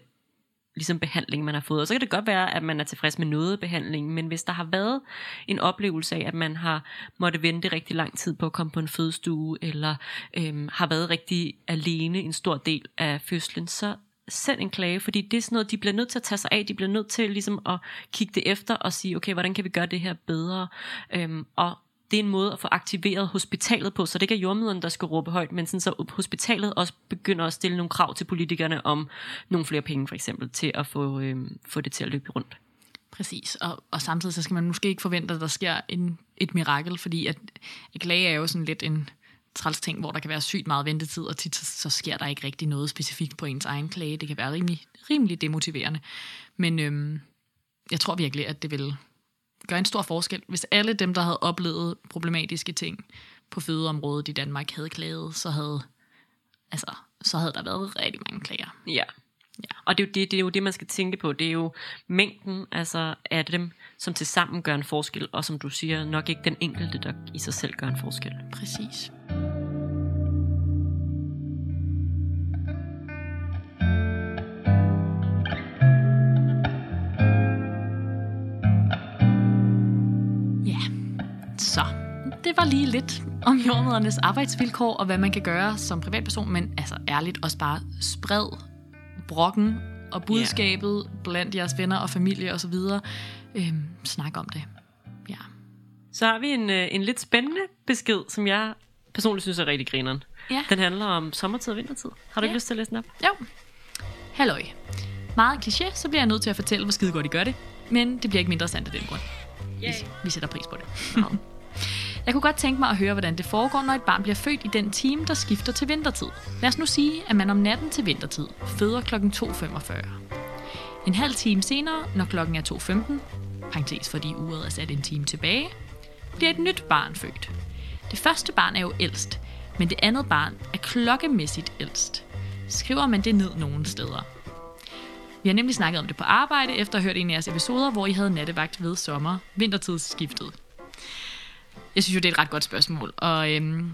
ligesom behandling, man har fået. Og så kan det godt være, at man er tilfreds med noget behandling, men hvis der har været en oplevelse af, at man har måtte vente rigtig lang tid på at komme på en fødestue, eller øhm, har været rigtig alene en stor del af fødslen, så, send en klage, fordi det er sådan noget, de bliver nødt til at tage sig af, de bliver nødt til ligesom at kigge det efter og sige, okay, hvordan kan vi gøre det her bedre? Øhm, og det er en måde at få aktiveret hospitalet på, så det ikke er jordmøderne, der skal råbe højt, men sådan så hospitalet også begynder at stille nogle krav til politikerne om nogle flere penge for eksempel, til at få, øhm, få det til at løbe rundt. Præcis, og, og samtidig så skal man måske ikke forvente, at der sker en, et mirakel, fordi at, at klage er jo sådan lidt en træls ting, hvor der kan være sygt meget ventetid, og tit så, så sker der ikke rigtig noget specifikt på ens egen klage. Det kan være rimelig, rimelig demotiverende. Men øhm, jeg tror virkelig, at det vil gøre en stor forskel, hvis alle dem, der havde oplevet problematiske ting på fødeområdet i Danmark, havde klaget, så havde, altså, så havde der været rigtig mange klager. Ja. Ja. Og det er, jo det, det er jo det, man skal tænke på. Det er jo mængden altså, af dem, som til sammen gør en forskel, og som du siger, nok ikke den enkelte, der i sig selv gør en forskel. Præcis. Det var lige lidt om jordmødernes arbejdsvilkår og hvad man kan gøre som privatperson, men altså ærligt også bare spred brokken og budskabet yeah. blandt jeres venner og familie osv. Øhm, snak om det. Ja. Så har vi en, øh, en lidt spændende besked, som jeg personligt synes er rigtig grineren. Ja. Den handler om sommertid og vintertid. Har du Ja. ikke lyst til at læse den op? Jo. Halløj. Meget kliché, så bliver jeg nødt til at fortælle, hvor skide godt I gør det. Men det bliver ikke mindre sandt af den grund. Vi, vi sætter pris på det. Jeg kunne godt tænke mig at høre, hvordan det foregår, når et barn bliver født i den time, der skifter til vintertid. Lad os nu sige, at man om natten til vintertid føder kl. 2.45. En halv time senere, når klokken er 2.15, parentes fordi uret er sat en time tilbage, bliver et nyt barn født. Det første barn er jo ældst, men det andet barn er klokkemæssigt ældst. Skriver man det ned nogen steder? Vi har nemlig snakket om det på arbejde, efter at have hørt en af jeres episoder, hvor I havde nattevagt ved sommer vintertidsskiftet. Jeg synes jo, det er et ret godt spørgsmål, og øhm,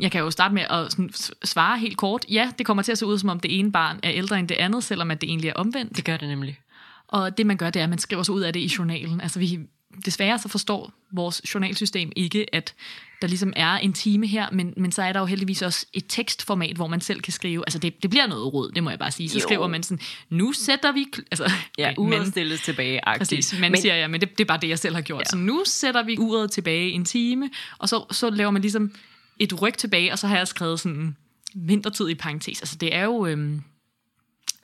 jeg kan jo starte med at sådan svare helt kort. Ja, det kommer til at se ud, som om det ene barn er ældre end det andet, selvom at det egentlig er omvendt. Det gør det nemlig. Og det man gør, det er, at man skriver sig ud af det i journalen. Altså vi, desværre så forstår vores journalsystem ikke, at der ligesom er en time her, men, men så er der jo heldigvis også et tekstformat, hvor man selv kan skrive, altså det, det bliver noget råd, det må jeg bare sige. Så Jo. skriver man sådan, nu sætter vi, altså, Ja, uret men- stilles tilbage. Præcis, men, men siger jeg, men det, det er bare det, jeg selv har gjort. Ja. Ja. Så nu sætter vi uret tilbage en time, og så, så laver man ligesom et ryg tilbage, og så har jeg skrevet sådan vintertid i parentes. Altså det er jo øhm,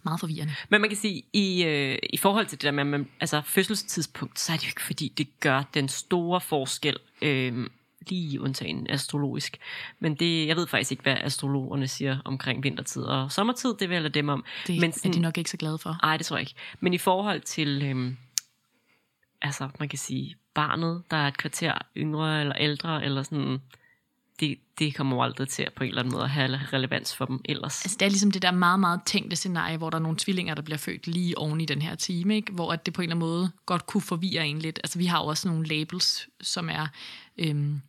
meget forvirrende. Men man kan sige, i, øh, i forhold til det der med man, altså, fødselstidspunkt, så er det jo ikke fordi, det gør den store forskel, øh, lige undtagen astrologisk. Men det, jeg ved faktisk ikke, hvad astrologerne siger omkring vintertid og sommertid, det vil jeg dem om. Det Men er de nok ikke så glade for. Nej, det tror jeg ikke. Men i forhold til, øhm, altså man kan sige, barnet, der er et kvarter yngre eller ældre, eller sådan, det, det kommer jo aldrig til at på en eller anden måde at have relevans for dem ellers. Altså, det er ligesom det der meget, meget tænkte scenarie, hvor der er nogle tvillinger, der bliver født lige oven i den her time, ikke? hvor at det på en eller anden måde godt kunne forvirre en lidt. Altså, vi har jo også nogle labels, som er øhm,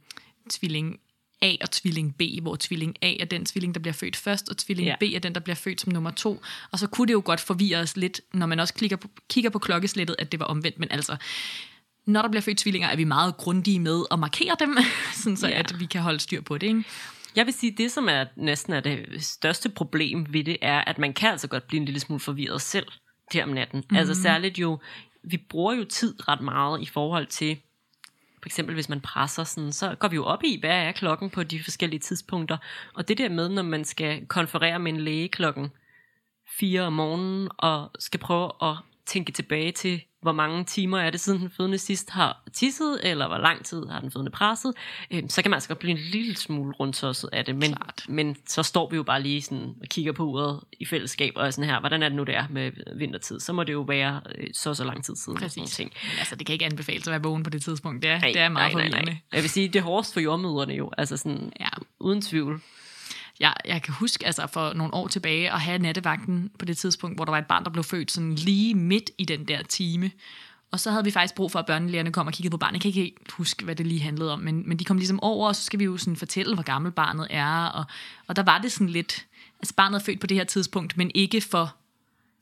tvilling A og tvilling B, hvor tvilling A er den tvilling, der bliver født først, og tvilling Ja. B er den, der bliver født som nummer to. Og så kunne det jo godt forvirre os lidt, når man også kigger på, kigger på klokkeslættet, at det var omvendt. Men altså, når der bliver født tvillinger, er vi meget grundige med at markere dem, [LAUGHS] sådan så Ja. at vi kan holde styr på det. Ikke? Jeg vil sige, det som er næsten er det største problem ved det, er, at man kan altså godt blive en lille smule forvirret selv der om natten. Mm-hmm. Altså særligt jo, vi bruger jo tid ret meget i forhold til, for eksempel hvis man presser sådan, så går vi jo op i, hvad er klokken på de forskellige tidspunkter. Og det der med, når man skal konferere med en læge klokken 4 om morgenen, og skal prøve at tænke tilbage til, hvor mange timer er det siden den fødende sidst har tisset, eller hvor lang tid har den fødende presset, øh, så kan man altså godt blive en lille smule rundtosset af det. Men, Klart. men så står vi jo bare lige sådan og kigger på uret i fællesskab, og er sådan her, hvordan er det nu det er med vintertid? Så må det jo være øh, så så lang tid siden. Præcis. Ting. Men altså, det kan ikke anbefales at være vågen på det tidspunkt. Det er, Nej, det er meget nej, nej, nej. Jeg vil sige, det er hårdest for jordmøderne jo, altså sådan, Ja. uden tvivl. Jeg, jeg kan huske altså for nogle år tilbage at have nattevagten på det tidspunkt, hvor der var et barn, der blev født sådan lige midt i den der time. Og så havde vi faktisk brug for, at børnelægerne kom og kiggede på barnet. Jeg kan ikke helt huske, hvad det lige handlede om, men, men de kom ligesom over, og så skal vi jo sådan fortælle, hvor gammel barnet er. Og, og der var det sådan lidt... Altså barnet er født på det her tidspunkt, men ikke for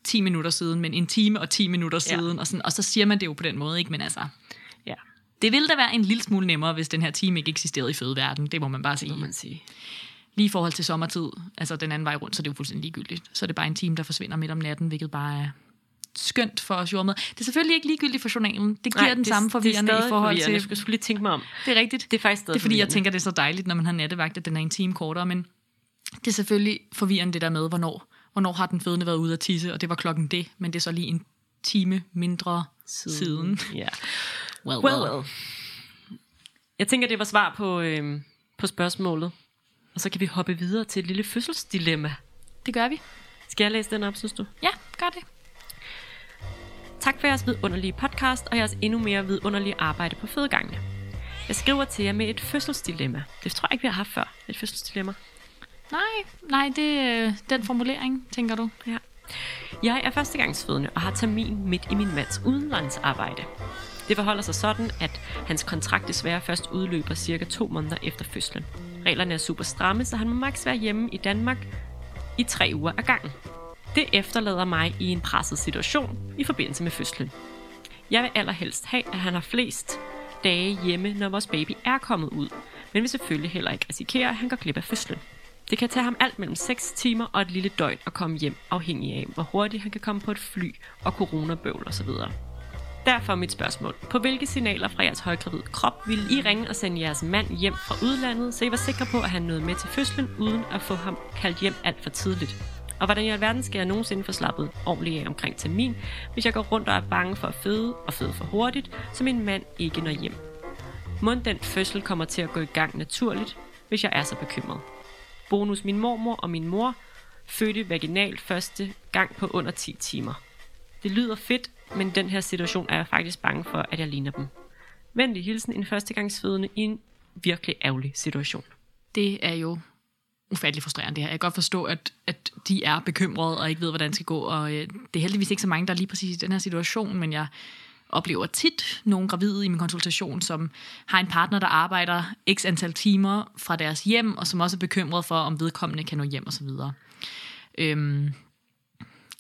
10 minutter siden, men en time og 10 minutter Ja. siden. Og, sådan, og så siger man det jo på den måde, ikke? Men altså, Ja, det ville da være en lille smule nemmere, hvis den her time ikke eksisterede i fødeverdenen. Det må man bare sige. må man sige. Lige i forhold til sommertid, altså den anden vej rundt, så det er jo fuldstændig ligegyldigt. Så er det bare en time, der forsvinder midt om natten, hvilket bare er skønt for os jordmøder. Det er selvfølgelig ikke ligegyldigt for journalen. Det giver Nej, den det- samme forvirrende i forhold forvirrende. Jeg til... skulle, skulle lige tænke mig om. Det er rigtigt. Det er faktisk Det er fordi, jeg tænker, det er så dejligt, når man har nattevagt, at den er en time kortere, men det er selvfølgelig forvirrende det der med, hvornår, hvornår har den fødende været ude at tisse, og det var klokken det, men det er så lige en time mindre siden. siden. Ja. Well, Well, well. Jeg tænker, det var svar på, øhm, på spørgsmålet. Og så kan vi hoppe videre til et lille fødselsdilemma. Det gør vi. Skal jeg læse den op, synes du? Ja, gør det. Tak for jeres vidunderlige podcast og jeres endnu mere vidunderlige arbejde på fødegangene. Jeg skriver til jer med et fødselsdilemma. Det tror jeg ikke, vi har haft før. Et fødselsdilemma. Nej, nej, det er den formulering, tænker du. Ja. Jeg er førstegangsfødende og har termin midt i min mands udenlandsarbejde. Det forholder sig sådan, at hans kontrakt desværre først udløber cirka to måneder efter fødslen. Reglerne er super stramme, så han må maks være hjemme i Danmark i tre uger ad gangen. Det efterlader mig i en presset situation i forbindelse med fødslen. Jeg vil allerhelst have, at han har flest dage hjemme, når vores baby er kommet ud, men vil selvfølgelig heller ikke risikere, at han går glip af fødslen. Det kan tage ham alt mellem 6 timer og et lille døgn at komme hjem, afhængig af, hvor hurtigt han kan komme på et fly og coronabøvl osv. Derfor mit spørgsmål. På hvilke signaler fra jeres højgravide krop vil I ringe og sende jeres mand hjem fra udlandet, så I var sikre på, at han nåede med til fødslen, uden at få ham kaldt hjem alt for tidligt? Og hvordan i alverden skal jeg nogensinde få slappet ordentligt af omkring termin, hvis jeg går rundt og er bange for at føde og føde for hurtigt, så min mand ikke når hjem? Må den fødsel kommer til at gå i gang naturligt, hvis jeg er så bekymret. Bonus min mormor og min mor fødte vaginalt første gang på under 10 timer. Det lyder fedt, men den her situation er jeg faktisk bange for, at jeg ligner dem. Venlig hilsen en førstegangsfødende i en virkelig ærgerlig situation. Det er jo ufattelig frustrerende det her. Jeg kan godt forstå, at, at de er bekymrede og ikke ved, hvordan det skal gå. Og øh, det er heldigvis ikke så mange, der er lige præcis i den her situation, men jeg oplever tit nogle gravide i min konsultation, som har en partner, der arbejder x antal timer fra deres hjem, og som også er bekymret for, om vedkommende kan nå hjem osv. Øhm,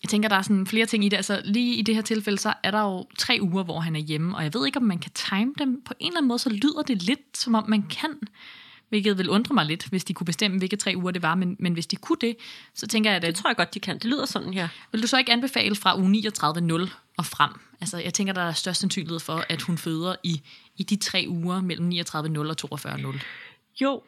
jeg tænker, der er sådan flere ting i det. Altså lige i det her tilfælde, så er der jo tre uger, hvor han er hjemme, og jeg ved ikke, om man kan time dem. På en eller anden måde, så lyder det lidt, som om man kan. Hvilket vil undre mig lidt, hvis de kunne bestemme, hvilke tre uger det var. Men, men hvis de kunne det, så tænker jeg, at Det tror jeg godt, de kan. Det lyder sådan her. vil du så ikke anbefale fra uge 39.0 og frem? Altså, jeg tænker, der er størst sandsynlighed for, at hun føder i, i de tre uger mellem 39.0 og 42.0. Jo,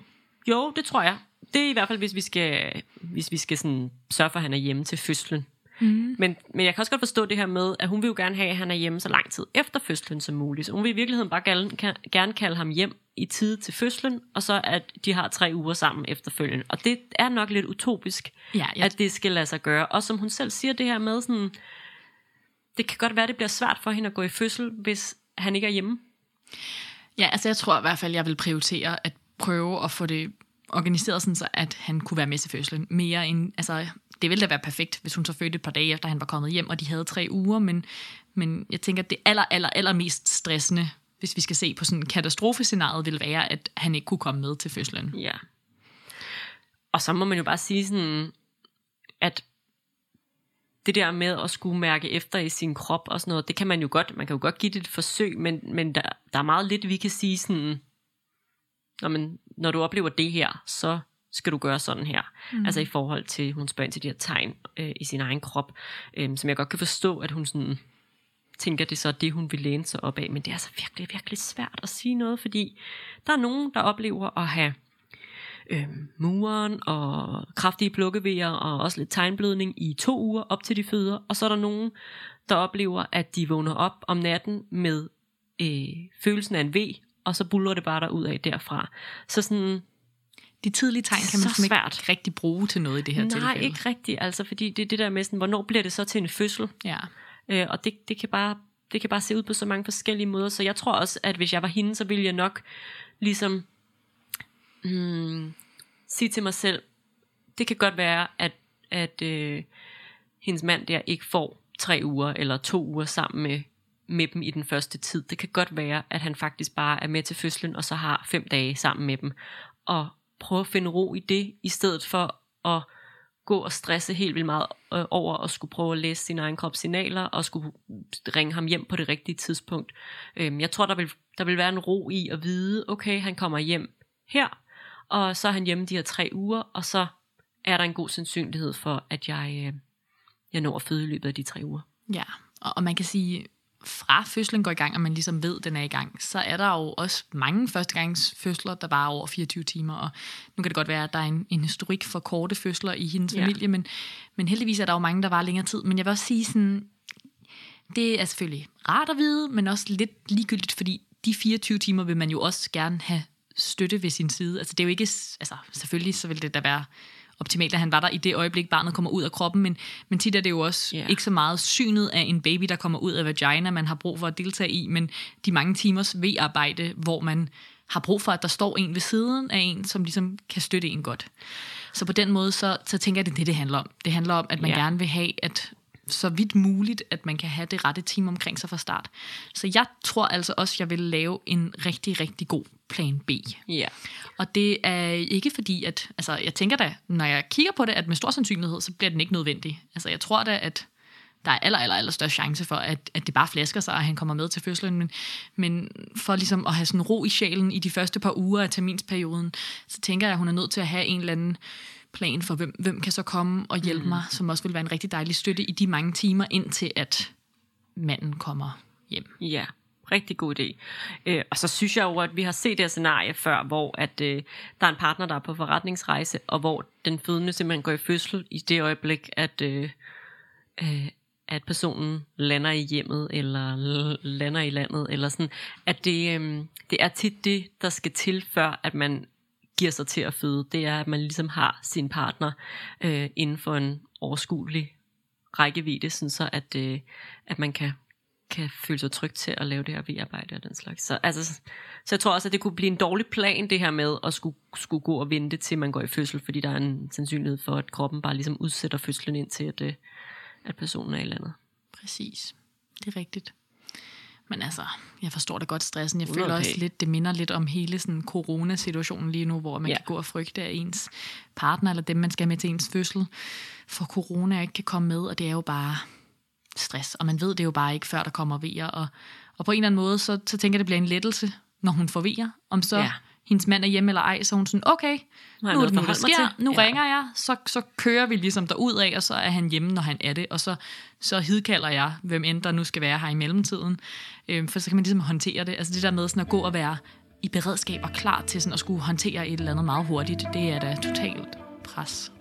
jo, det tror jeg. Det er i hvert fald, hvis vi skal, hvis vi skal sådan sørge for, at han er hjemme til fødslen. Mm. Men, men jeg kan også godt forstå det her med, at hun vil jo gerne have, at han er hjemme så lang tid efter fødslen som muligt. Så hun vil i virkeligheden bare gerne, gerne kalde ham hjem i tid til fødslen, og så at de har tre uger sammen efterfølgende. Og det er nok lidt utopisk, Ja, jeg- at det skal lade sig gøre. Og som hun selv siger det her med, sådan, det kan godt være, det bliver svært for hende at gå i fødsel, hvis han ikke er hjemme. Ja, altså jeg tror i hvert fald, jeg vil prioritere at prøve at få det organiseret sådan, så at han kunne være med til fødslen. Mere end, altså det ville da være perfekt, hvis hun så fødte et par dage efter, han var kommet hjem, og de havde tre uger, men, men jeg tænker, at det aller, aller, aller mest stressende, hvis vi skal se på sådan en katastrofescenarie, vil være, at han ikke kunne komme med til fødslen. Ja. Og så må man jo bare sige sådan, at det der med at skulle mærke efter i sin krop og sådan noget, det kan man jo godt, man kan jo godt give det et forsøg, men, men der, der er meget lidt, vi kan sige sådan, når, man, når du oplever det her, så skal du gøre sådan her. Mm. Altså i forhold til, hun spørger ind til de her tegn øh, i sin egen krop, øh, som jeg godt kan forstå, at hun sådan tænker, det så er det, hun vil læne sig op af. Men det er altså virkelig, virkelig svært at sige noget, fordi der er nogen, der oplever at have øh, muren og kraftige plukkevejer og også lidt tegnblødning i to uger op til de føder. Og så er der nogen, der oplever, at de vågner op om natten med øh, følelsen af en V, og så buller det bare derud af derfra. Så sådan, De tidlige tegn kan Så man simpelthen svært. ikke rigtig bruge til noget i det her nej, tilfælde. ikke rigtigt, altså, fordi det det der med, sådan, hvornår bliver det så til en fødsel? Ja. Øh, og det, det, kan bare, det kan bare se ud på så mange forskellige måder. Så jeg tror også, at hvis jeg var hende, så ville jeg nok ligesom hmm, sige til mig selv, det kan godt være, at, at øh, hendes mand der ikke får tre uger eller to uger sammen med, med dem i den første tid. Det kan godt være, at han faktisk bare er med til fødslen, og så har fem dage sammen med dem. Og prøve at finde ro i det, i stedet for at gå og stresse helt vildt meget øh, over at skulle prøve at læse sin egen krops signaler og skulle ringe ham hjem på det rigtige tidspunkt. Øhm, jeg tror, der vil, der vil være en ro i at vide, okay, han kommer hjem her, og så er han hjemme de her tre uger, og så er der en god sandsynlighed for, at jeg, øh, jeg når at føde i løbet af de tre uger. Ja, og man kan sige, fra fødslen går i gang, og man ligesom ved, at den er i gang, så er der jo også mange førstegangsfødsler, der er over 24 timer, og nu kan det godt være, at der er en, en historik for korte fødsler i hendes Ja. familie, men, men heldigvis er der jo mange, der var længere tid. Men jeg vil også sige sådan, det er selvfølgelig rart at vide, men også lidt ligegyldigt, fordi de 24 timer vil man jo også gerne have støtte ved sin side. Altså det er jo ikke, altså selvfølgelig så vil det da være optimalt, at han var der i det øjeblik, barnet kommer ud af kroppen, men, men tit er det jo også yeah. ikke så meget synet af en baby, der kommer ud af vagina, man har brug for at deltage i, men de mange timers V-arbejde, hvor man har brug for, at der står en ved siden af en, som ligesom kan støtte en godt. Så på den måde, så, så tænker jeg, det er det, det handler om. Det handler om, at man Ja. gerne vil have, at så vidt muligt, at man kan have det rette team omkring sig fra start. Så jeg tror altså også, jeg vil lave en rigtig, rigtig god plan B. Ja. Og det er ikke fordi, at... Altså, jeg tænker da, når jeg kigger på det, at med stor sandsynlighed, så bliver den ikke nødvendig. Altså, jeg tror da, at der er aller, aller, aller størst chance for, at, at det bare flasker sig, og han kommer med til fødslen. Men, men for ligesom at have sådan ro i sjælen i de første par uger af terminsperioden, så tænker jeg, at hun er nødt til at have en eller anden plan for, hvem, hvem kan så komme og hjælpe mm. mig, som også vil være en rigtig dejlig støtte i de mange timer, indtil at manden kommer hjem. Ja, rigtig god idé. Øh, og så synes jeg jo, at vi har set det her scenarie før, hvor at, øh, der er en partner, der er på forretningsrejse, og hvor den fødende simpelthen går i fødsel i det øjeblik, at, øh, øh, at personen lander i hjemmet, eller l- lander i landet, eller sådan, at det, øh, det er tit det, der skal til, før at man giver sig til at føde. Det er, at man ligesom har sin partner øh, inden for en overskuelig rækkevidde, sådan så at, øh, at man kan kan føle sig tryg til at lave det her V-arbejde og den slags. Så, altså, så jeg tror også, at det kunne blive en dårlig plan, det her med at skulle, skulle gå og vente til man går i fødsel, fordi der er en sandsynlighed for, at kroppen bare ligesom udsætter fødslen ind til, at, øh, at personen er i landet. Præcis. Det er rigtigt. Men altså, jeg forstår da godt stressen. Jeg 100 føler også p. lidt, det minder lidt om hele sådan coronasituationen lige nu, hvor man Ja. kan gå og frygte, at ens partner eller dem, man skal med til ens fødsel, for corona ikke kan komme med, og det er jo bare stress. Og man ved det jo bare ikke, før der kommer vejer. Og, og på en eller anden måde, så, så tænker jeg, det bliver en lettelse, når hun får vejer. Om så Ja. hendes mand er hjemme eller ej, så hun sådan, okay, Nu er noget det at der sker, til. nu Ja. ringer jeg, så, så kører vi ligesom af, og så er han hjemme, når han er det, og så, så hidkalder jeg, hvem end der nu skal være her i mellemtiden, øhm, for så kan man ligesom håndtere det. Altså det der med sådan at gå og være i beredskab og klar til sådan at skulle håndtere et eller andet meget hurtigt, det er da totalt pres.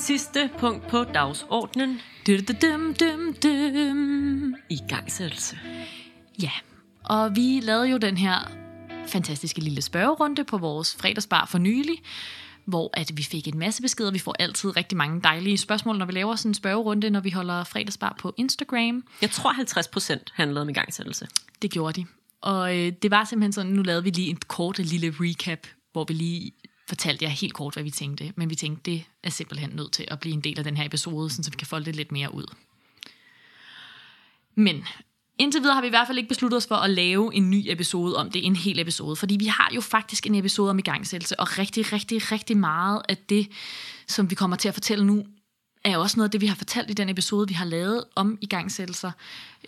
Sidste punkt på dagsordenen. Dum, dum, dum. I gangsættelse. Ja, og vi lavede jo den her fantastiske lille spørgerunde på vores fredagsbar for nylig, hvor at vi fik en masse beskeder. Vi får altid rigtig mange dejlige spørgsmål, når vi laver sådan en spørgerunde, når vi holder fredagsbar på Instagram. Jeg tror 50% handlede om i gangsættelse. Det gjorde de. Og øh, det var simpelthen sådan, nu lavede vi lige en kort lille recap, hvor vi lige fortalte jer helt kort, hvad vi tænkte. Men vi tænkte, det er simpelthen nødt til at blive en del af den her episode, så vi kan folde det lidt mere ud. Men indtil videre har vi i hvert fald ikke besluttet os for at lave en ny episode om det, en hel episode. Fordi vi har jo faktisk en episode om igangsættelse, og rigtig, rigtig, rigtig meget af det, som vi kommer til at fortælle nu, er også noget af det, vi har fortalt i den episode, vi har lavet om igangsættelser,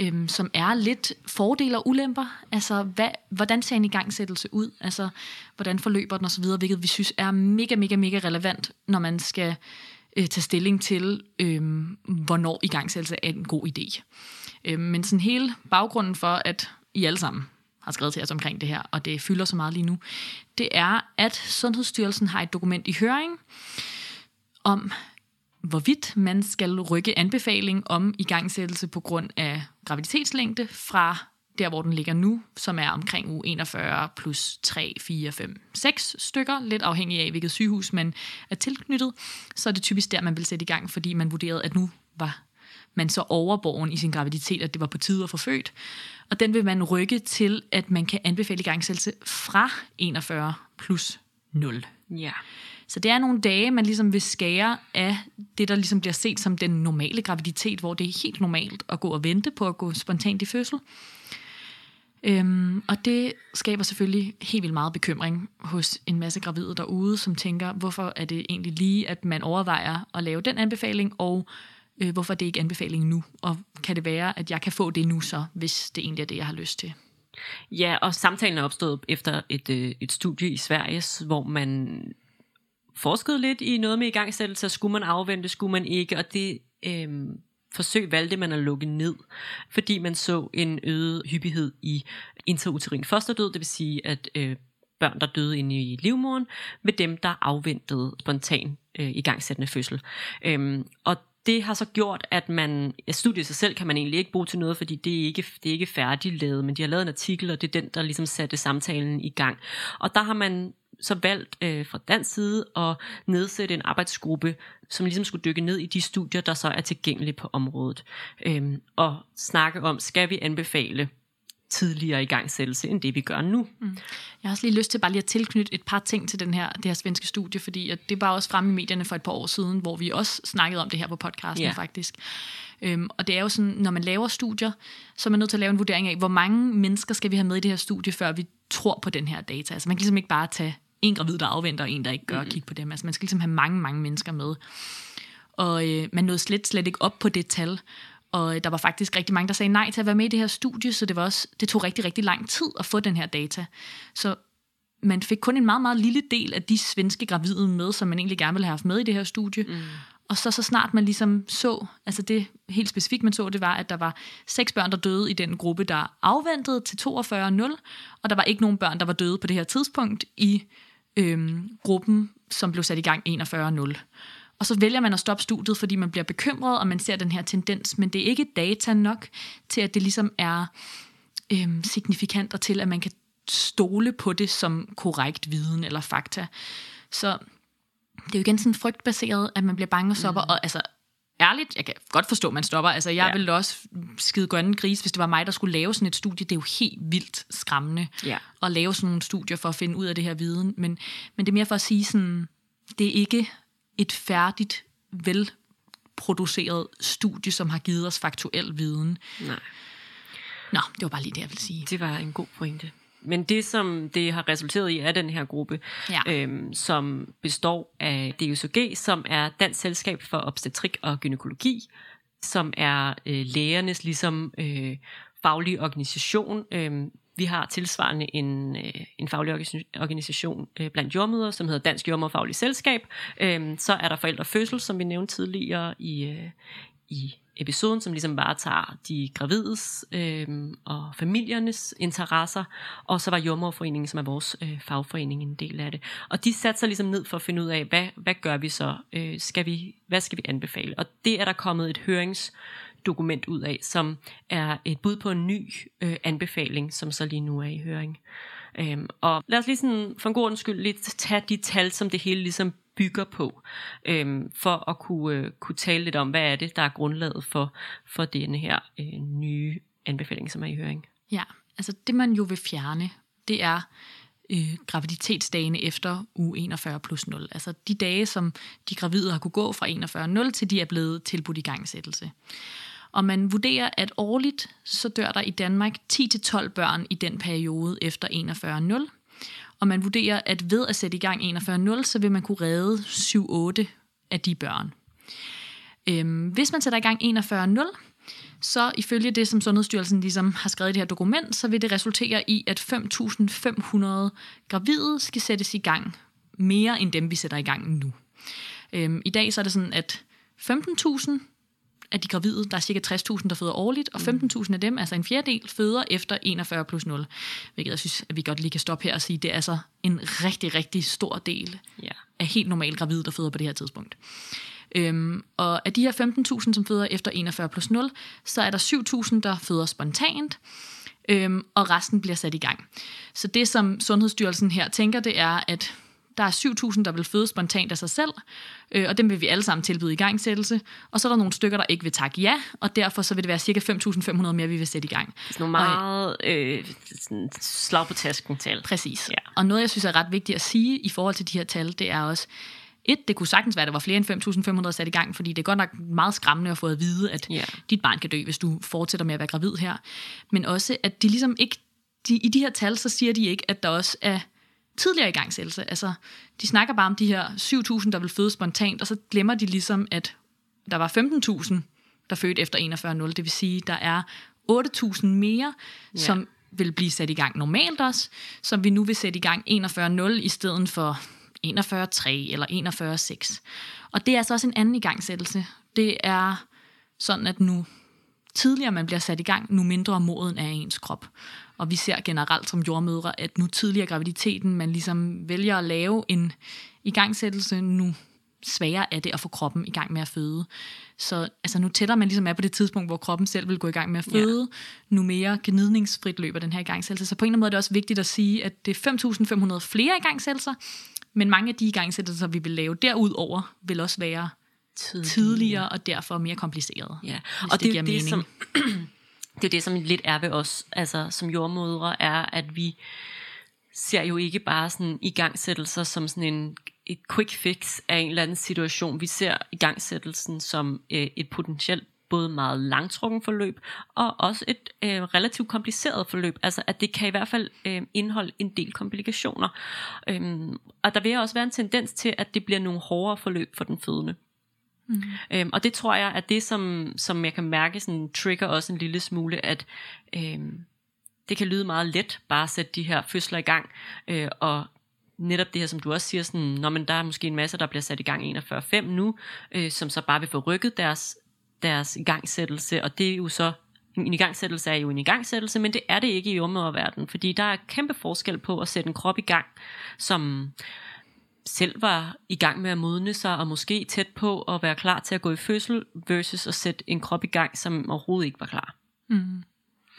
øhm, som er lidt fordele og ulemper. Altså, hvad, hvordan ser en igangsættelse ud? Altså, hvordan forløber den osv., hvilket vi synes er mega, mega, mega relevant, når man skal øh, tage stilling til, øh, hvornår igangsættelse er en god idé. Øh, men sådan hele baggrunden for, at I alle sammen har skrevet til os omkring det her, og det fylder så meget lige nu, det er, at Sundhedsstyrelsen har et dokument i høring om, hvorvidt man skal rykke anbefaling om igangsættelse på grund af graviditetslængde fra der, hvor den ligger nu, som er omkring u 41 plus 3, 4, 5, 6 stykker, lidt afhængig af, hvilket sygehus man er tilknyttet, så er det typisk der, man vil sætte i gang, fordi man vurderede, at nu var man så overborgen i sin graviditet, at det var på tide at få født. Og den vil man rykke til, at man kan anbefale igangsættelse fra 41 plus 0. Ja. Så det er nogle dage, man ligesom vil skære af det, der ligesom bliver set som den normale graviditet, hvor det er helt normalt at gå og vente på at gå spontant i fødsel. Øhm, og det skaber selvfølgelig helt vildt meget bekymring hos en masse gravide derude, som tænker, hvorfor er det egentlig lige, at man overvejer at lave den anbefaling, og Øh, hvorfor det ikke anbefaling nu? Og kan det være, at jeg kan få det nu så, hvis det egentlig er det, jeg har lyst til? Ja, og samtalen er opstået efter et, øh, et studie i Sverige, hvor man forskede lidt i noget med igangsættelse. Skulle man afvente, skulle man ikke? Og det øh, forsøg valgte man at lukke ned, fordi man så en øget hyppighed i intrauterin fosterdød, det vil sige, at øh, børn, der døde inde i livmoderen, med dem, der afventede spontan øh, igangsættende fødsel. Øhm, og det har så gjort, at man, ja, studiet sig selv kan man egentlig ikke bruge til noget, fordi det er ikke, det er ikke færdigt lavet, men de har lavet en artikel, og det er den, der ligesom satte samtalen i gang. Og der har man så valgt øh, fra dansk side at nedsætte en arbejdsgruppe, som ligesom skulle dykke ned i de studier, der så er tilgængelige på området. Øhm, og snakke om, skal vi anbefale tidligere igangsættelse, end det vi gør nu. Mm. Jeg har også lige lyst til bare lige at tilknytte et par ting til den her, det her svenske studie, fordi at det var også fremme i medierne for et par år siden, hvor vi også snakkede om det her på podcasten yeah. faktisk. Øhm, og det er jo sådan, når man laver studier, så er man nødt til at lave en vurdering af, hvor mange mennesker skal vi have med i det her studie, før vi tror på den her data. Altså man kan ligesom ikke bare tage en gravid, der afventer, og en, der ikke gør, mm. kigge på dem. Altså man skal ligesom have mange, mange mennesker med. Og øh, man nåede slet, slet ikke op på det tal. Og øh, der var faktisk rigtig mange, der sagde nej til at være med i det her studie, så det, var også, det tog rigtig, rigtig lang tid at få den her data. Så man fik kun en meget, meget lille del af de svenske gravide med, som man egentlig gerne ville have haft med i det her studie. Mm. Og så, så snart man ligesom så, altså det helt specifikt man så, det var, at der var seks børn, der døde i den gruppe, der afventede til 42.0, og der var ikke nogen børn, der var døde på det her tidspunkt i øhm, gruppen, som blev sat i gang 41.0. Og så vælger man at stoppe studiet, fordi man bliver bekymret, og man ser den her tendens, men det er ikke data nok til, at det ligesom er øhm, signifikant, og til at man kan stole på det som korrekt viden eller fakta. Så det er jo igen sådan frygtbaseret, at man bliver bange og stopper, mm. og altså ærligt, jeg kan godt forstå, at man stopper. Altså, jeg ja. ville også skide grønne gris, hvis det var mig, der skulle lave sådan et studie. Det er jo helt vildt skræmmende ja. at lave sådan nogle studier for at finde ud af det her viden. Men, men det er mere for at sige sådan, det er ikke et færdigt, velproduceret studie, som har givet os faktuel viden. Nej. Nå, det var bare lige det, jeg ville sige. Det var en god pointe. Men det, som det har resulteret i, er den her gruppe, ja. øhm, som består af DSOG, som er Dansk Selskab for Obstetrik og Gynækologi, som er øh, lægernes ligesom øh, faglige organisation. Øh, vi har tilsvarende en, øh, en faglig organisation øh, blandt jordmøder, som hedder Dansk Jordmøderfaglig Selskab. Øh, så er der forældre fødsel, som vi nævnte tidligere i, øh, i episoden, som ligesom varetager de gravides øh, og familiernes interesser, og så var Jordmorforeningen, som er vores øh, fagforening, en del af det. Og de satte sig ligesom ned for at finde ud af, hvad, hvad gør vi så? Øh, skal vi, hvad skal vi anbefale? Og det er der kommet et høringsdokument ud af, som er et bud på en ny øh, anbefaling, som så lige nu er i høring. Øhm, og lad os lige sådan, for en god skyld lige tage de tal, som det hele ligesom bygger på, øhm, for at kunne, øh, kunne tale lidt om, hvad er det, der er grundlaget for, for denne her øh, nye anbefaling, som er i høring. Ja, altså det man jo vil fjerne, det er øh, graviditetsdagene efter u 41 plus 0. Altså de dage, som de gravide har kunne gå fra 41.0 til de er blevet tilbudt i gangsættelse. Og man vurderer, at årligt så dør der i Danmark 10-12 børn i den periode efter 41.0. Og man vurderer, at ved at sætte i gang 41.0, så vil man kunne redde 7-8 af de børn. Øhm, hvis man sætter i gang 41.0, så ifølge det, som Sundhedsstyrelsen ligesom har skrevet i det her dokument, så vil det resultere i, at 5.500 gravide skal sættes i gang mere end dem, vi sætter i gang nu. Øhm, I dag så er det sådan, at 15.000 af de gravide, der er cirka 60.000, der føder årligt, og 15.000 af dem, altså en fjerdedel, føder efter 41 plus 0. Hvilket jeg synes, at vi godt lige kan stoppe her og sige, det er altså en rigtig, rigtig stor del ja. af helt normalt gravide, der føder på det her tidspunkt. Øhm, og af de her 15.000, som føder efter 41 plus 0, så er der 7.000, der føder spontant, øhm, og resten bliver sat i gang. Så det, som Sundhedsstyrelsen her tænker, det er, at der er 7.000, der vil føde spontant af sig selv, øh, og dem vil vi alle sammen tilbyde i gangsættelse. Og så er der nogle stykker, der ikke vil takke ja, og derfor så vil det være cirka 5.500 mere, vi vil sætte i gang. Det er nogle meget øh, slag på tasken tal. Præcis. Ja. Og noget, jeg synes er ret vigtigt at sige i forhold til de her tal, det er også, et, det kunne sagtens være, at der var flere end 5.500 sat i gang, fordi det er godt nok meget skræmmende at få at vide, at yeah. dit barn kan dø, hvis du fortsætter med at være gravid her. Men også, at de ligesom ikke, de, i de her tal, så siger de ikke, at der også er tidligere igangsættelse. Altså, de snakker bare om de her 7.000, der vil føde spontant, og så glemmer de ligesom, at der var 15.000, der fødte efter 41.0, det vil sige, der er 8.000 mere, ja. som vil blive sat i gang normalt også, som vi nu vil sætte i gang 41.0 i stedet for 41.3 eller 41.6. Og det er altså også en anden igangsættelse. Det er sådan, at nu tidligere man bliver sat i gang, nu mindre moden er ens krop. Og vi ser generelt som jordmødre, at nu tidligere graviditeten, man ligesom vælger at lave en igangsættelse, nu sværere er det at få kroppen i gang med at føde. Så altså, nu tættere man ligesom er på det tidspunkt, hvor kroppen selv vil gå i gang med at føde, ja. nu mere gnidningsfrit løber den her igangsættelse. Så på en eller anden måde er det også vigtigt at sige, at det er 5.500 flere igangsættelser, men mange af de igangsættelser, vi vil lave derudover, vil også være tidligere, tidligere og derfor mere komplicerede. Ja, og det, det giver det, mening. Som, det er det, som lidt er ved os, altså som jordmødre, er, at vi ser jo ikke bare sådan igangsættelser som sådan en et quick fix af en eller anden situation. Vi ser igangsættelsen som øh, et potentielt både meget langtrukken forløb, og også et øh, relativt kompliceret forløb. Altså at det kan i hvert fald øh, indeholde en del komplikationer. Øhm, og der vil også være en tendens til, at det bliver nogle hårdere forløb for den fødende. Mm. Øhm, og det tror jeg, er det som, som jeg kan mærke, sådan, trigger også en lille smule, at øhm, det kan lyde meget let bare at sætte de her fødsler i gang, øh, og netop det her, som du også siger, sådan, når man der er måske en masse, der bliver sat i gang 41.5 nu, øh, som så bare vil få rykket deres, deres igangsættelse, og det er jo så en igangsættelse er jo en igangsættelse, men det er det ikke i jordmøderverdenen, fordi der er kæmpe forskel på at sætte en krop i gang, som selv var i gang med at modne sig, og måske tæt på at være klar til at gå i fødsel, versus at sætte en krop i gang, som overhovedet ikke var klar. Mm.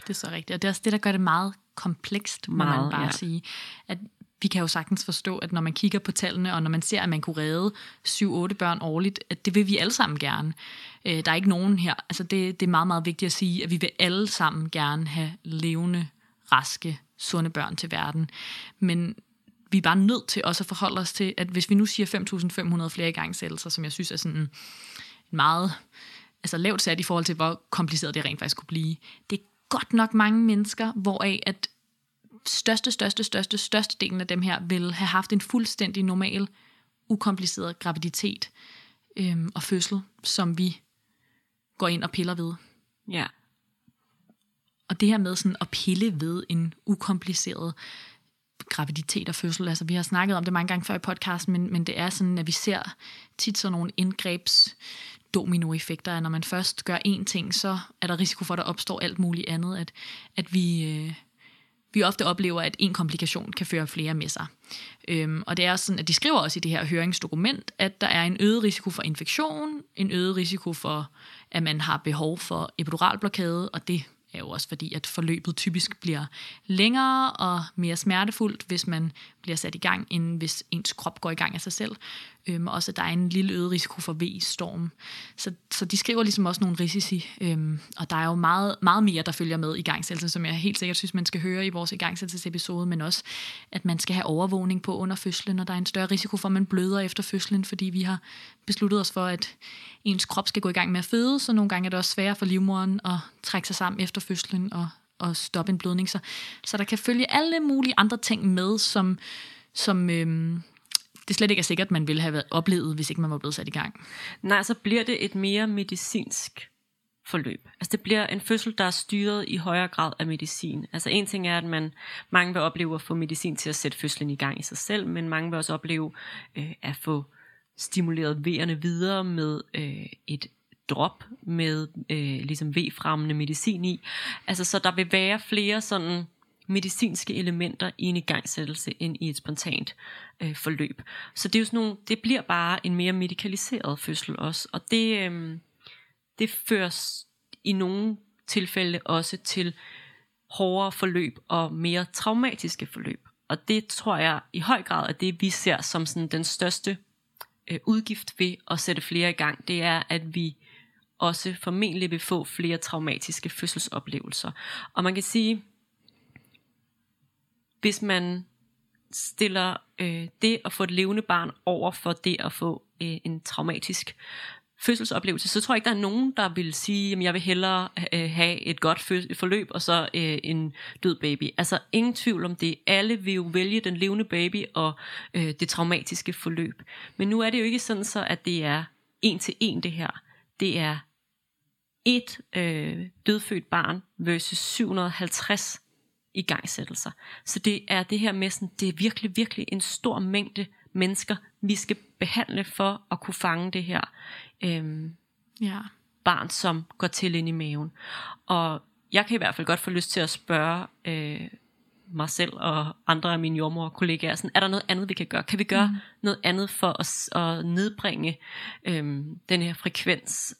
Det er så rigtigt, og det er også det, der gør det meget komplekst, må meget, man bare ja. sige. At vi kan jo sagtens forstå, at når man kigger på tallene, og når man ser, at man kunne redde 7-8 børn årligt, at det vil vi alle sammen gerne. Øh, der er ikke nogen her. Altså det, det er meget, meget vigtigt at sige, at vi vil alle sammen gerne have levende, raske, sunde børn til verden. Men vi er bare nødt til også at forholde os til, at hvis vi nu siger 5.500 flere igangsættelser, som jeg synes er sådan en meget altså lavt sat i forhold til, hvor kompliceret det rent faktisk kunne blive. Det er godt nok mange mennesker, hvoraf at største, største, største, største delen af dem her vil have haft en fuldstændig normal, ukompliceret graviditet øhm, og fødsel, som vi går ind og piller ved. Ja. Og det her med sådan at pille ved en ukompliceret graviditet og fødsel, altså vi har snakket om det mange gange før i podcasten, men, men det er sådan, at vi ser tit sådan nogle indgrebs dominoeffekter, at når man først gør én ting, så er der risiko for, at der opstår alt muligt andet, at, at vi, øh, vi ofte oplever, at en komplikation kan føre flere med sig. Øhm, og det er også sådan, at de skriver også i det her høringsdokument, at der er en øget risiko for infektion, en øget risiko for, at man har behov for epiduralblokade, og det er jo også fordi, at forløbet typisk bliver længere og mere smertefuldt, hvis man bliver sat i gang, end hvis ens krop går i gang af sig selv. Øhm, også at der er en lille øget risiko for V-storm. Så, så de skriver ligesom også nogle risici, øhm, og der er jo meget, meget mere, der følger med i gangsættelsen, som jeg helt sikkert synes, man skal høre i vores igangsættelsesepisode, men også, at man skal have overvågning på under fødslen, og der er en større risiko for, at man bløder efter fødslen, fordi vi har besluttet os for, at ens krop skal gå i gang med at føde, så nogle gange er det også sværere for livmoderen at trække sig sammen efter fødslen og, og stoppe en blødning. Så, så der kan følge alle mulige andre ting med, som, som øhm, det slet ikke er sikkert, man ville have oplevet, hvis ikke man var blevet sat i gang. Nej, så bliver det et mere medicinsk forløb. Altså det bliver en fødsel, der er styret i højere grad af medicin. Altså en ting er, at man mange vil opleve at få medicin til at sætte fødslen i gang i sig selv, men mange vil også opleve øh, at få stimuleret vejerne videre med øh, et drop med øh, ligesom V-fremmende medicin i. Altså så der vil være flere sådan medicinske elementer i en igangsættelse end i et spontant øh, forløb. Så det er jo sådan nogle, det bliver bare en mere medikaliseret fødsel også, og det, øh, det føres i nogle tilfælde også til hårdere forløb og mere traumatiske forløb. Og det tror jeg i høj grad er det, vi ser som sådan den største øh, udgift ved at sætte flere i gang. Det er, at vi også formentlig vil få flere traumatiske fødselsoplevelser. Og man kan sige, hvis man stiller øh, det at få et levende barn over for det at få øh, en traumatisk fødselsoplevelse, så tror jeg ikke, der er nogen, der vil sige, at jeg vil hellere øh, have et godt forløb, og så øh, en død baby. Altså ingen tvivl om det. Alle vil jo vælge den levende baby og øh, det traumatiske forløb. Men nu er det jo ikke sådan så, at det er en til en det her. det er et øh, dødfødt barn versus 750 igangsættelser. Så det er det her med, sådan, det er virkelig, virkelig en stor mængde mennesker, vi skal behandle for at kunne fange det her øh, Ja. barn, som går til ind i maven. Og jeg kan i hvert fald godt få lyst til at spørge øh, mig selv og andre af mine jordmor kollegaer, sådan, er der noget andet, vi kan gøre? Kan vi gøre mm. noget andet for at, at nedbringe øh, den her frekvens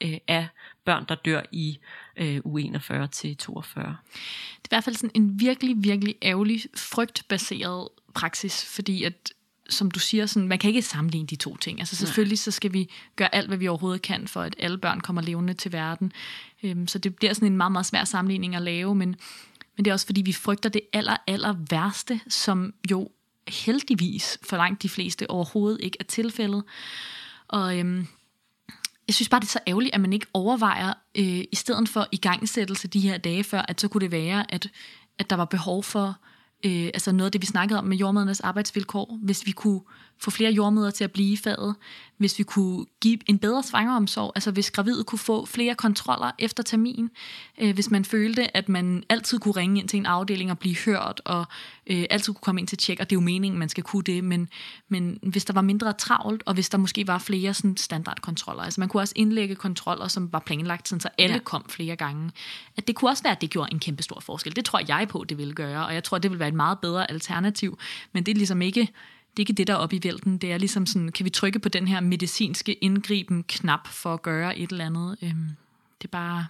øh, af børn, der dør i øh, u 41 til 42? Det er i hvert fald sådan en virkelig, virkelig ærgerlig, frygtbaseret praksis, fordi at, som du siger, sådan, man kan ikke sammenligne de to ting. Altså selvfølgelig så skal vi gøre alt, hvad vi overhovedet kan, for at alle børn kommer levende til verden. Øhm, så det bliver sådan en meget, meget svær sammenligning at lave, men, men det er også fordi, vi frygter det aller, aller værste, som jo heldigvis for langt de fleste overhovedet ikke er tilfældet. Og øhm, jeg synes bare, det er så ærgerligt, at man ikke overvejer, øh, i stedet for igangsættelse de her dage før, at så kunne det være, at, at der var behov for øh, altså noget af det, vi snakkede om med jordmødernes arbejdsvilkår, hvis vi kunne få flere jordmøder til at blive i faget, hvis vi kunne give en bedre svangeromsorg, altså hvis gravide kunne få flere kontroller efter termin, øh, hvis man følte, at man altid kunne ringe ind til en afdeling og blive hørt, og øh, altid kunne komme ind til tjek, og det er jo meningen, man skal kunne det, men, men hvis der var mindre travlt, og hvis der måske var flere sådan standardkontroller, altså man kunne også indlægge kontroller, som var planlagt, sådan, så alle Ja. kom flere gange, at det kunne også være, at det gjorde en kæmpe stor forskel. Det tror jeg på, det ville gøre, og jeg tror, det vil være et meget bedre alternativ, men det er ligesom ikke det er ikke det, der er oppe i vælten. Det er ligesom sådan, kan vi trykke på den her medicinske indgriben knap for at gøre et eller andet? Øhm, det er bare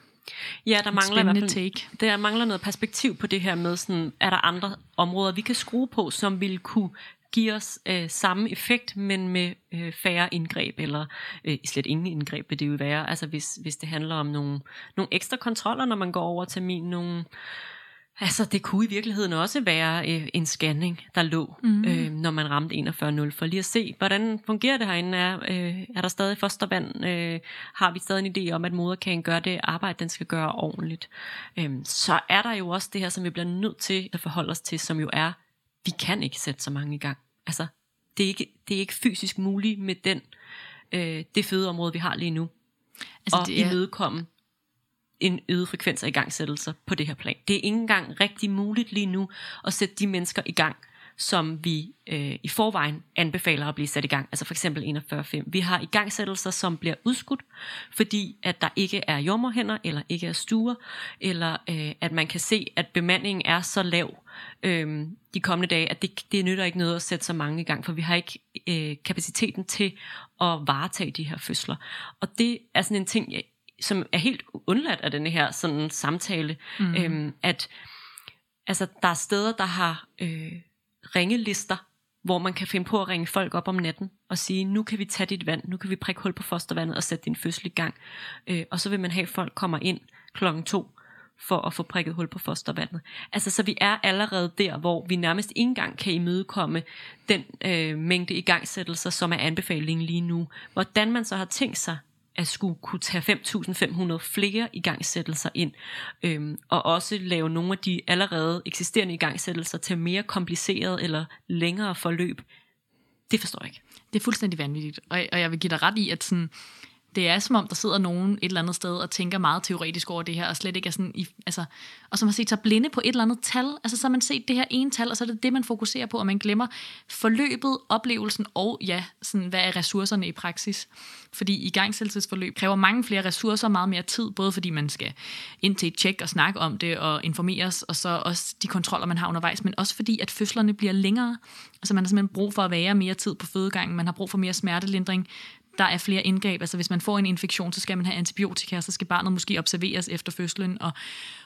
Ja, der mangler i hvert fald take. der mangler noget perspektiv på det her med, sådan, er der andre områder, vi kan skrue på, som vil kunne give os øh, samme effekt, men med øh, færre indgreb, eller øh, slet ingen indgreb vil det jo være. Altså hvis, hvis det handler om nogle, nogle ekstra kontroller, når man går over termin, nogle, Altså, det kunne i virkeligheden også være øh, en scanning, der lå, mm. øh, når man ramte 41.0, for lige at se, hvordan fungerer det herinde? Er, øh, er der stadig fostervand? Øh, har vi stadig en idé om, at moderkagen gør det arbejde, den skal gøre ordentligt? Øh, så er der jo også det her, som vi bliver nødt til at forholde os til, som jo er, vi kan ikke sætte så mange i gang. Altså, det er ikke, det er ikke fysisk muligt med den, øh, det fødeområde, vi har lige nu, Altså, og det er, imødekomme en øget frekvens af igangsættelser på det her plan. Det er ikke engang rigtig muligt lige nu at sætte de mennesker i gang, som vi øh, i forvejen anbefaler at blive sat i gang. Altså for eksempel 41.5. Vi har igangsættelser, som bliver udskudt, fordi at der ikke er jordmorhænder, eller ikke er stuer, eller øh, at man kan se, at bemandingen er så lav øh, de kommende dage, at det, det nytter ikke noget at sætte så mange i gang, for vi har ikke øh, kapaciteten til at varetage de her fødsler. Og det er sådan en ting, jeg- som er helt undladt af denne her sådan samtale, mm. øhm, at altså, der er steder, der har øh, ringelister, hvor man kan finde på at ringe folk op om natten og sige, nu kan vi tage dit vand, nu kan vi prikke hul på fostervandet og sætte din fødsel i gang. Øh, og så vil man have, at folk kommer ind klokken to for at få prikket hul på fostervandet. Altså, så vi er allerede der, hvor vi nærmest ikke engang kan imødekomme den øh, mængde igangsættelser, som er anbefalingen lige nu. Hvordan man så har tænkt sig at skulle kunne tage 5.500 flere igangsættelser ind, øhm, og også lave nogle af de allerede eksisterende igangsættelser til mere kompliceret eller længere forløb, det forstår jeg ikke. det er fuldstændig vanvittigt. Og, og jeg vil give dig ret i, at sådan, det er som om, der sidder nogen et eller andet sted og tænker meget teoretisk over det her, og slet ikke er sådan, i, altså, og som har set sig blinde på et eller andet tal. Altså, så har man set det her ene tal, og så er det det, man fokuserer på, og man glemmer forløbet, oplevelsen og, ja, sådan, hvad er ressourcerne i praksis. Fordi igangsættelsesforløb kræver mange flere ressourcer, meget mere tid, både fordi man skal ind til et tjek og snakke om det og informeres, og så også de kontroller, man har undervejs, men også fordi, at fødslerne bliver længere. Altså man har simpelthen brug for at være mere tid på fødegangen, man har brug for mere smertelindring, der er flere indgreb. Altså hvis man får en infektion, så skal man have antibiotika, så skal barnet måske observeres efter fødslen, og,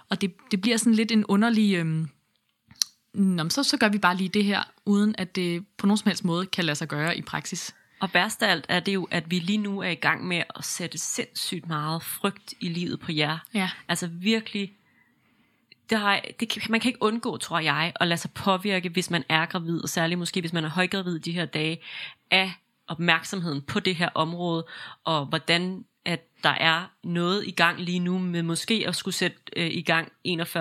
og det, det bliver sådan lidt en underlig... Øhm, Nå, så, så gør vi bare lige det her, uden at det på nogen som helst måde kan lade sig gøre i praksis. Og værst af alt er det jo, at vi lige nu er i gang med at sætte sindssygt meget frygt i livet på jer. Ja. Altså virkelig, det har, det man kan ikke undgå, tror jeg, at lade sig påvirke, hvis man er gravid, og særligt måske, hvis man er højgravid de her dage, af opmærksomheden på det her område, og hvordan at der er noget i gang lige nu, med måske at skulle sætte øh, i gang 41.0.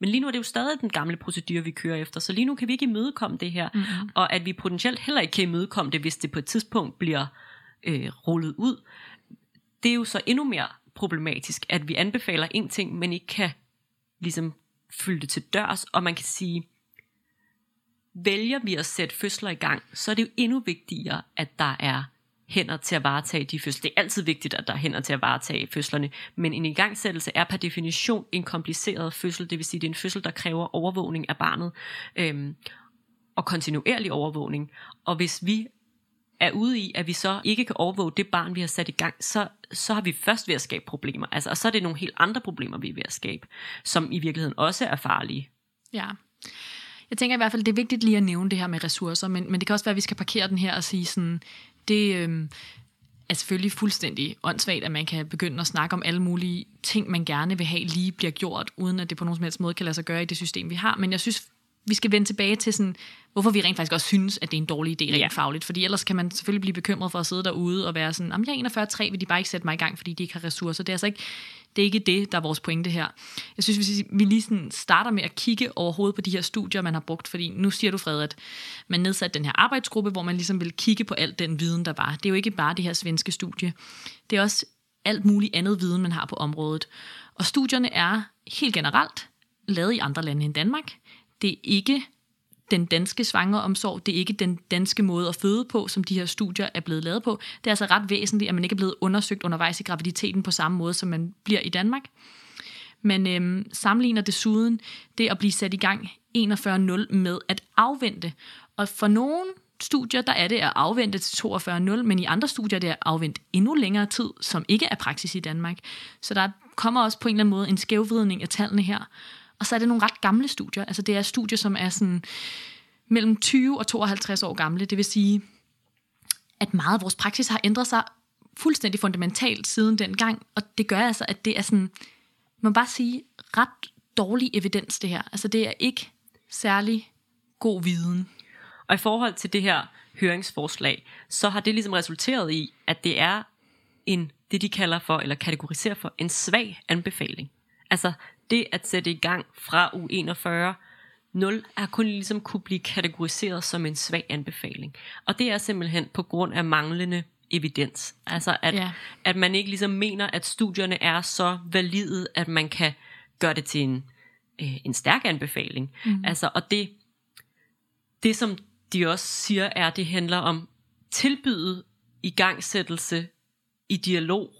Men lige nu er det jo stadig den gamle procedure, vi kører efter, så lige nu kan vi ikke imødekomme det her, mm-hmm. og at vi potentielt heller ikke kan imødekomme det, hvis det på et tidspunkt bliver øh, rullet ud, det er jo så endnu mere problematisk, at vi anbefaler en ting, men ikke kan ligesom fylde det til dørs, og man kan sige, vælger vi at sætte fødsler i gang, så er det jo endnu vigtigere, at der er hænder til at varetage de fødsler. Det er altid vigtigt, at der er hænder til at varetage fødslerne, men en igangsættelse er per definition en kompliceret fødsel, det vil sige, det er en fødsel, der kræver overvågning af barnet, øhm, og kontinuerlig overvågning. Og hvis vi er ude i, at vi så ikke kan overvåge det barn, vi har sat i gang, så, så har vi først ved at skabe problemer. Altså, og så er det nogle helt andre problemer, vi er ved at skabe, som i virkeligheden også er farlige. Ja. Jeg tænker i hvert fald, det er vigtigt lige at nævne det her med ressourcer, men, men det kan også være, at vi skal parkere den her og sige sådan, det øh, er selvfølgelig fuldstændig åndssvagt, at man kan begynde at snakke om alle mulige ting, man gerne vil have lige bliver gjort, uden at det på nogen som helst måde kan lade sig gøre i det system, vi har. Men jeg synes, vi skal vende tilbage til sådan, hvorfor vi rent faktisk også synes, at det er en dårlig idé rent ja. fagligt. Fordi ellers kan man selvfølgelig blive bekymret for at sidde derude og være sådan, jeg er 41-3, vil de bare ikke sætte mig i gang, fordi de ikke har ressourcer. Det er altså ikke, det er ikke det, der er vores pointe her. Jeg synes, hvis vi lige sådan starter med at kigge overhovedet på de her studier, man har brugt, fordi nu siger du, Fred, at man nedsatte den her arbejdsgruppe, hvor man ligesom vil kigge på alt den viden, der var. Det er jo ikke bare det her svenske studie. Det er også alt muligt andet viden, man har på området. Og studierne er helt generelt lavet i andre lande end Danmark. Det er ikke den danske svangeromsorg, det er ikke den danske måde at føde på, som de her studier er blevet lavet på. Det er altså ret væsentligt, at man ikke er blevet undersøgt undervejs i graviditeten på samme måde, som man bliver i Danmark. Man øhm, sammenligner desuden det at blive sat i gang 41.0 med at afvente. Og for nogle studier, der er det at afvente til 42.0, men i andre studier er det at afvente endnu længere tid, som ikke er praksis i Danmark. Så der kommer også på en eller anden måde en skævvridning af tallene her. Og så er det nogle ret gamle studier. Altså det er studier, som er sådan mellem 20 og 52 år gamle. Det vil sige, at meget af vores praksis har ændret sig fuldstændig fundamentalt siden den gang. Og det gør altså, at det er sådan, man bare sige, ret dårlig evidens det her. Altså det er ikke særlig god viden. Og i forhold til det her høringsforslag, så har det ligesom resulteret i, at det er en, det de kalder for, eller kategoriserer for, en svag anbefaling. Altså det at sætte i gang fra u 41 0 er kun ligesom kunne blive kategoriseret som en svag anbefaling. Og det er simpelthen på grund af manglende evidens. Altså at, ja. at man ikke ligesom mener, at studierne er så valide, at man kan gøre det til en, øh, en stærk anbefaling. Mm. Altså, og det, det som de også siger, er, at det handler om tilbydet igangsættelse i dialog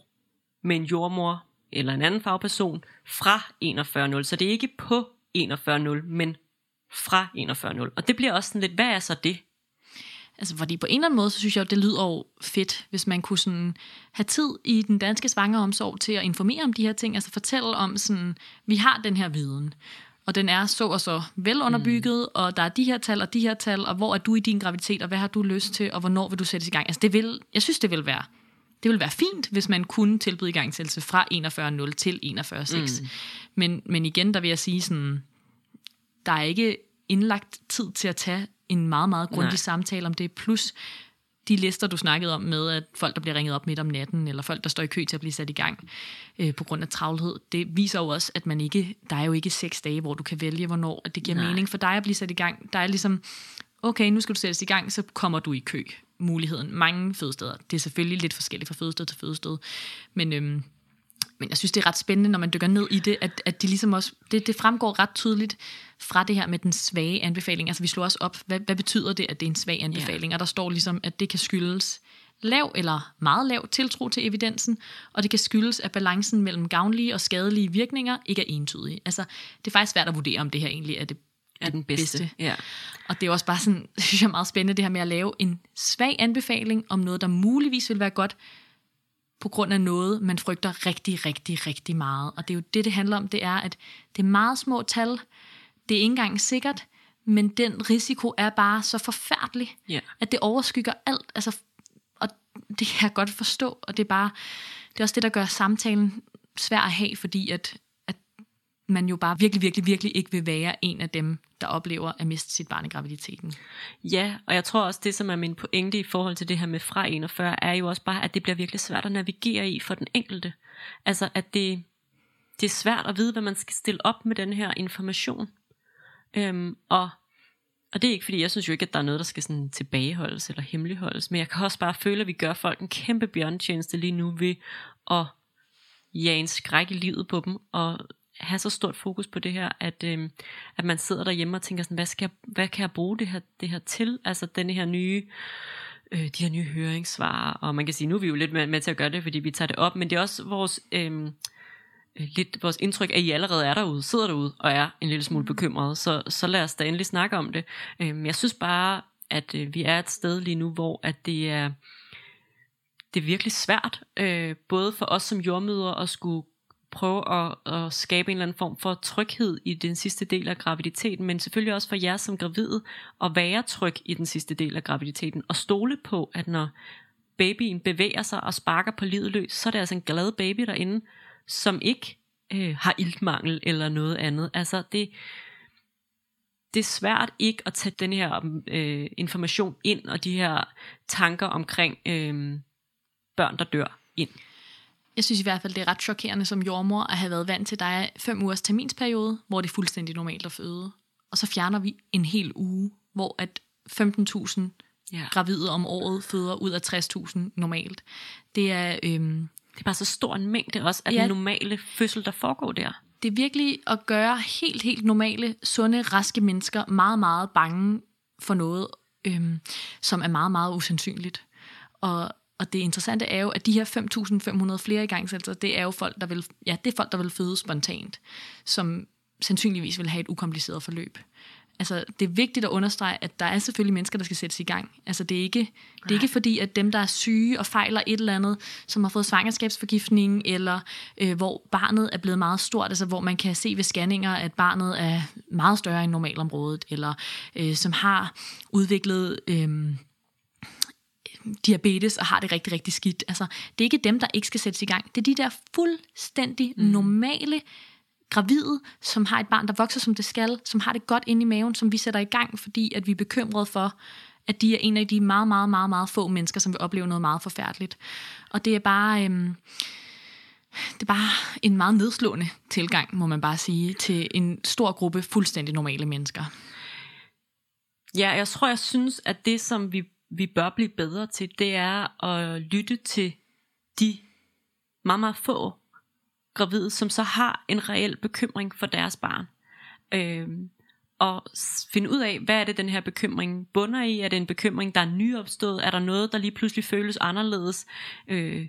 med en jordmor eller en anden fagperson fra 41.0. Så det er ikke på 41.0, men fra 41.0. Og det bliver også sådan lidt, hvad er så det? Altså, fordi på en eller anden måde, så synes jeg, det lyder jo fedt, hvis man kunne sådan have tid i den danske svangeromsorg til at informere om de her ting, altså fortælle om sådan, vi har den her viden, og den er så og så velunderbygget, mm. og der er de her tal og de her tal, og hvor er du i din graviditet, og hvad har du lyst til, og hvornår vil du sættes i gang? Altså, det vil, jeg synes, det vil være det ville være fint, hvis man kunne tilbyde igangsættelse fra 41.0 til 41.6. Mm. Men, men igen, der vil jeg sige sådan, der er ikke indlagt tid til at tage en meget, meget grundig Nej. samtale om det. Plus de lister, du snakkede om med, at folk, der bliver ringet op midt om natten, eller folk, der står i kø til at blive sat i gang øh, på grund af travlhed, det viser jo også, at man ikke, der er jo ikke seks dage, hvor du kan vælge, hvornår det giver Nej. mening for dig at blive sat i gang. Der er ligesom, okay, nu skal du sættes i gang, så kommer du i kø muligheden. Mange fødesteder. Det er selvfølgelig lidt forskelligt fra fødested til fødested. Men, øhm, men jeg synes, det er ret spændende, når man dykker ned i det, at, at det ligesom også, det, det fremgår ret tydeligt fra det her med den svage anbefaling. Altså vi slår også op, hvad, hvad betyder det, at det er en svag anbefaling? Ja. Og der står ligesom, at det kan skyldes lav eller meget lav tiltro til evidensen, og det kan skyldes, at balancen mellem gavnlige og skadelige virkninger ikke er entydig. Altså, det er faktisk svært at vurdere, om det her egentlig er det er den bedste. bedste. Ja. Og det er også bare sådan, [LAUGHS] synes jeg, meget spændende det her med at lave en svag anbefaling om noget, der muligvis vil være godt, på grund af noget, man frygter rigtig, rigtig, rigtig meget. Og det er jo det, det handler om, det er, at det er meget små tal, det er ikke engang sikkert, men den risiko er bare så forfærdelig, yeah. at det overskygger alt. Altså, og det kan jeg godt forstå, og det er bare, det er også det, der gør samtalen svær at have, fordi at man jo bare virkelig, virkelig, virkelig ikke vil være en af dem, der oplever at miste sit barn i graviditeten. Ja, og jeg tror også, det som er min pointe i forhold til det her med fra 41, er jo også bare, at det bliver virkelig svært at navigere i for den enkelte. Altså, at det, det er svært at vide, hvad man skal stille op med den her information. Øhm, og Og det er ikke, fordi jeg synes jo ikke, at der er noget, der skal sådan tilbageholdes eller hemmeligholdes, men jeg kan også bare føle, at vi gør folk en kæmpe bjørntjeneste lige nu ved at jage en skræk i livet på dem, og have så stort fokus på det her, at, øh, at man sidder derhjemme og tænker sådan, hvad, skal jeg, hvad kan jeg bruge det her, det her til? Altså denne her nye, øh, de her nye høringssvar, og man kan sige, nu er vi jo lidt med, med til at gøre det, fordi vi tager det op, men det er også vores... Øh, lidt vores indtryk, at I allerede er derude, sidder derude og er en lille smule bekymret, så, så lad os da endelig snakke om det. Øh, jeg synes bare, at øh, vi er et sted lige nu, hvor at det er, det er virkelig svært, øh, både for os som jordmøder at skulle prøve at, at skabe en eller anden form for tryghed i den sidste del af graviditeten, men selvfølgelig også for jer som gravide at være tryg i den sidste del af graviditeten, og stole på, at når babyen bevæger sig og sparker på livet løs, så er det altså en glad baby derinde, som ikke øh, har iltmangel eller noget andet. Altså det, det er svært ikke at tage den her øh, information ind, og de her tanker omkring øh, børn, der dør ind. Jeg synes i hvert fald, det er ret chokerende som jordmor at have været vant til, er fem ugers terminsperiode, hvor det er fuldstændig normalt at føde. Og så fjerner vi en hel uge, hvor at 15.000 ja. gravide om året føder ud af 60.000 normalt. Det er, øhm, det er bare så stor en mængde også af ja, den normale fødsel, der foregår der. Det er virkelig at gøre helt, helt normale, sunde, raske mennesker meget, meget bange for noget, øhm, som er meget, meget usandsynligt. Og og det interessante er jo, at de her 5.500 flere igangsættelser, det er jo folk, der vil, ja, det er folk, der vil føde spontant, som sandsynligvis vil have et ukompliceret forløb. Altså, det er vigtigt at understrege, at der er selvfølgelig mennesker, der skal sættes i gang. Altså, det er ikke, det er ikke fordi, at dem, der er syge og fejler et eller andet, som har fået svangerskabsforgiftning, eller øh, hvor barnet er blevet meget stort, altså hvor man kan se ved scanninger, at barnet er meget større end normalområdet, eller øh, som har udviklet... Øh, diabetes og har det rigtig, rigtig skidt. Altså, det er ikke dem, der ikke skal sættes i gang. Det er de der fuldstændig mm. normale gravide, som har et barn, der vokser, som det skal, som har det godt inde i maven, som vi sætter i gang, fordi at vi er bekymrede for, at de er en af de meget, meget, meget, meget få mennesker, som vil opleve noget meget forfærdeligt. Og det er bare... Øhm, det er bare en meget nedslående tilgang, må man bare sige, til en stor gruppe fuldstændig normale mennesker. Ja, jeg tror, jeg synes, at det, som vi vi bør blive bedre til, det er at lytte til de meget, meget få gravide, som så har en reel bekymring for deres barn. Øhm, og finde ud af, hvad er det, den her bekymring bunder i? Er det en bekymring, der er nyopstået? Er der noget, der lige pludselig føles anderledes? Øh,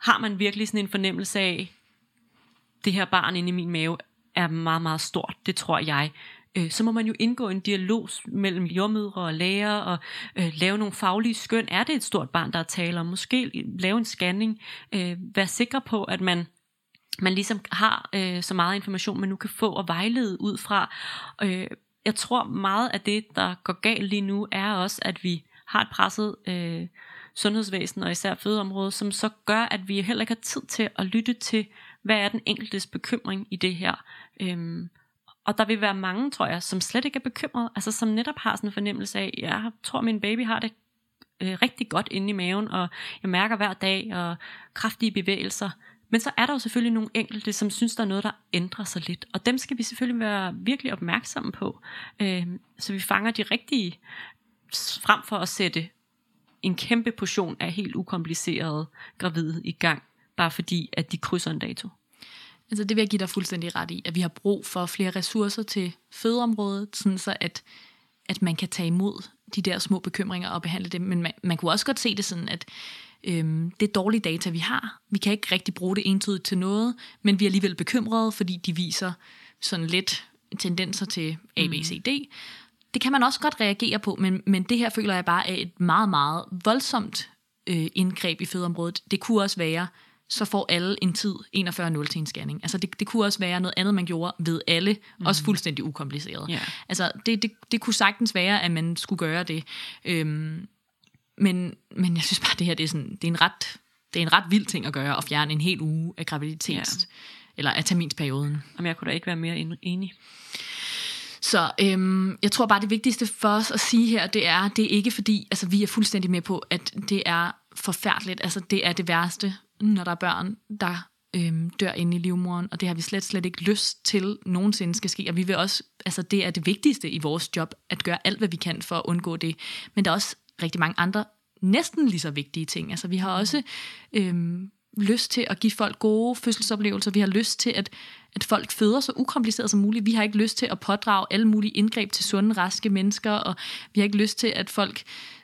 har man virkelig sådan en fornemmelse af, det her barn inde i min mave er meget, meget stort, det tror jeg øh, så må man jo indgå en dialog mellem jordmødre og læger og øh, lave nogle faglige skøn. Er det et stort barn, der er tale om? Måske lave en scanning. Øh, vær sikker på, at man man ligesom har øh, så meget information, man nu kan få og vejlede ud fra. Øh, jeg tror meget af det, der går galt lige nu, er også, at vi har et presset øh, sundhedsvæsen, og især fødeområdet, som så gør, at vi heller ikke har tid til at lytte til, hvad er den enkeltes bekymring i det her. Øhm, og der vil være mange, tror jeg, som slet ikke er bekymret, altså som netop har sådan en fornemmelse af, jeg tror, min baby har det øh, rigtig godt inde i maven, og jeg mærker hver dag, og kraftige bevægelser. Men så er der jo selvfølgelig nogle enkelte, som synes, der er noget, der ændrer sig lidt. Og dem skal vi selvfølgelig være virkelig opmærksomme på, øh, så vi fanger de rigtige, frem for at sætte en kæmpe portion af helt ukomplicerede gravide i gang, bare fordi, at de krydser en dato. Altså det vil jeg give dig fuldstændig ret i, at vi har brug for flere ressourcer til fødeområdet, sådan så at, at man kan tage imod de der små bekymringer og behandle dem. Men man, man kunne også godt se det sådan, at øhm, det er dårlige data, vi har. Vi kan ikke rigtig bruge det entydigt til noget, men vi er alligevel bekymrede, fordi de viser sådan lidt tendenser til A, B, C, D. Det kan man også godt reagere på, men, men det her føler jeg bare er et meget, meget voldsomt øh, indgreb i fødeområdet. Det kunne også være, så får alle en tid 41.0 til en scanning. Altså det, det kunne også være noget andet, man gjorde ved alle, mm. også fuldstændig ukompliceret. Yeah. Altså det, det, det kunne sagtens være, at man skulle gøre det. Øhm, men, men jeg synes bare, det her det er, sådan, det er en ret det er en ret vild ting at gøre, at fjerne en hel uge af graviditet, yeah. eller af terminsperioden. Jamen, jeg kunne da ikke være mere enig. Så øhm, jeg tror bare, det vigtigste for os at sige her, det er, det er ikke fordi, altså vi er fuldstændig med på, at det er forfærdeligt, altså det er det værste, når der er børn, der øhm, dør inde i livmoderen, og det har vi slet, slet ikke lyst til nogensinde skal ske. Og vi vil også, altså det er det vigtigste i vores job, at gøre alt, hvad vi kan for at undgå det. Men der er også rigtig mange andre næsten lige så vigtige ting. Altså vi har også øhm, lyst til at give folk gode fødselsoplevelser. Vi har lyst til, at, at folk føder så ukompliceret som muligt. Vi har ikke lyst til at pådrage alle mulige indgreb til sunde, raske mennesker, og vi har ikke lyst til, at folk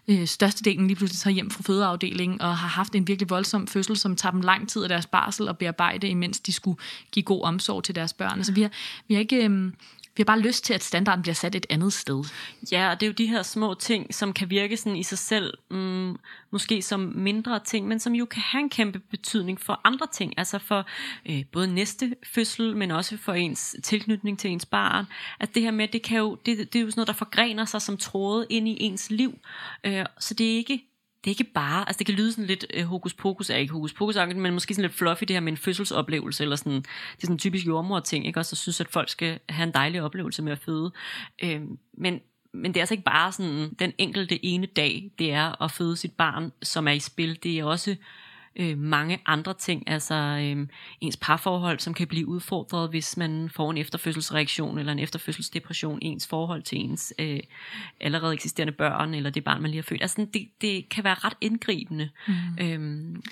øh, størstedelen lige pludselig tager hjem fra fødeafdelingen og har haft en virkelig voldsom fødsel, som tager dem lang tid af deres barsel og bearbejde, imens de skulle give god omsorg til deres børn. Altså vi har, vi har ikke... Øh, vi har bare lyst til, at standarden bliver sat et andet sted. Ja, og det er jo de her små ting, som kan virke sådan i sig selv, mm, måske som mindre ting, men som jo kan have en kæmpe betydning for andre ting. Altså for øh, både næste fødsel, men også for ens tilknytning til ens barn. At det her med, det, kan jo, det, det er jo sådan noget, der forgrener sig som tråde ind i ens liv. Øh, så det er ikke det er ikke bare, altså det kan lyde sådan lidt øh, hokus pokus, er ikke hokus pokus, men måske sådan lidt fluffy det her med en fødselsoplevelse, eller sådan, det er sådan en typisk jordmor ting, ikke også, så synes, at folk skal have en dejlig oplevelse med at føde. Øh, men, men det er altså ikke bare sådan den enkelte ene dag, det er at føde sit barn, som er i spil. Det er også øh, mange andre ting, altså øh, ens parforhold, som kan blive udfordret, hvis man får en efterfødselsreaktion eller en efterfødselsdepression, ens forhold til ens øh, allerede eksisterende børn, eller det barn, man lige har født. Altså det, det kan være ret indgribende. Mm. Øhm.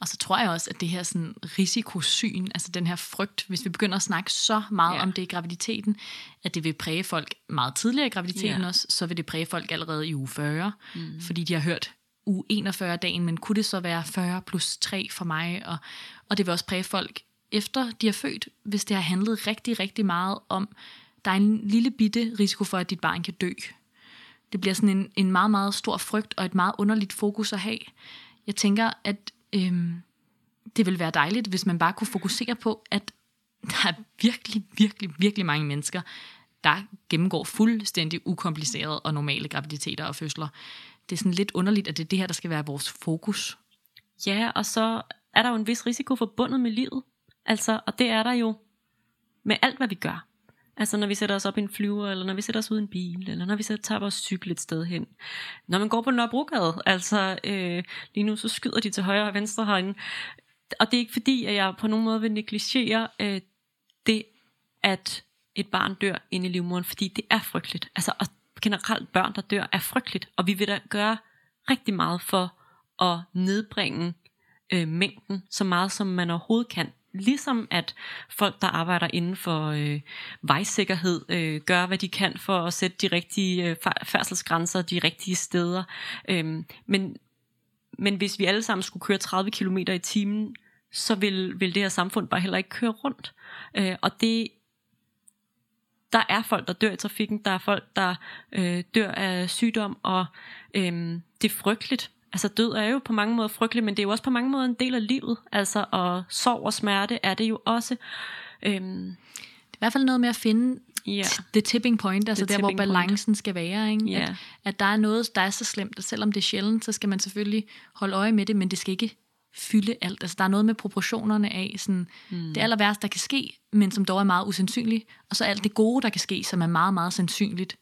Og så tror jeg også, at det her sådan, risikosyn, altså den her frygt, hvis vi begynder at snakke så meget ja. om det i graviditeten, at det vil præge folk meget tidligere i graviditeten ja. også, så vil det præge folk allerede i uge 40, mm. fordi de har hørt uge 41-dagen, men kunne det så være 40 plus 3 for mig? Og, og det vil også præge folk efter de er født, hvis det har handlet rigtig, rigtig meget om, der er en lille bitte risiko for, at dit barn kan dø. Det bliver sådan en, en meget, meget stor frygt og et meget underligt fokus at have. Jeg tænker, at øhm, det vil være dejligt, hvis man bare kunne fokusere på, at der er virkelig, virkelig, virkelig mange mennesker, der gennemgår fuldstændig ukomplicerede og normale graviditeter og fødsler det er sådan lidt underligt, at det er det her, der skal være vores fokus. Ja, og så er der jo en vis risiko forbundet med livet. Altså, og det er der jo med alt, hvad vi gør. Altså når vi sætter os op i en flyver, eller når vi sætter os ud i en bil, eller når vi sætter, tager vores cykel et sted hen. Når man går på Nørrebrogade, altså øh, lige nu så skyder de til højre og venstre herinde. Og det er ikke fordi, at jeg på nogen måde vil negligere øh, det, at et barn dør inde i livmoderen, fordi det er frygteligt. Altså, og generelt børn, der dør, er frygteligt, og vi vil da gøre rigtig meget for at nedbringe øh, mængden så meget, som man overhovedet kan. Ligesom at folk, der arbejder inden for øh, vejsikkerhed, øh, gør, hvad de kan for at sætte de rigtige øh, færdselsgrænser de rigtige steder. Øh, men, men hvis vi alle sammen skulle køre 30 km i timen, så vil, vil det her samfund bare heller ikke køre rundt. Øh, og det der er folk, der dør i trafikken, der er folk, der øh, dør af sygdom, og øh, det er frygteligt. Altså død er jo på mange måder frygteligt, men det er jo også på mange måder en del af livet. Altså, og sorg og smerte er det jo også. Øh, det er i hvert fald noget med at finde yeah. the tipping point, altså the der, hvor balancen point. skal være. Ikke? Yeah. At, at der er noget, der er så slemt, at selvom det er sjældent, så skal man selvfølgelig holde øje med det, men det skal ikke fylde alt. Altså der er noget med proportionerne af sådan, mm. det aller værste, der kan ske, men som dog er meget usandsynligt, og så alt det gode, der kan ske, som er meget, meget sandsynligt.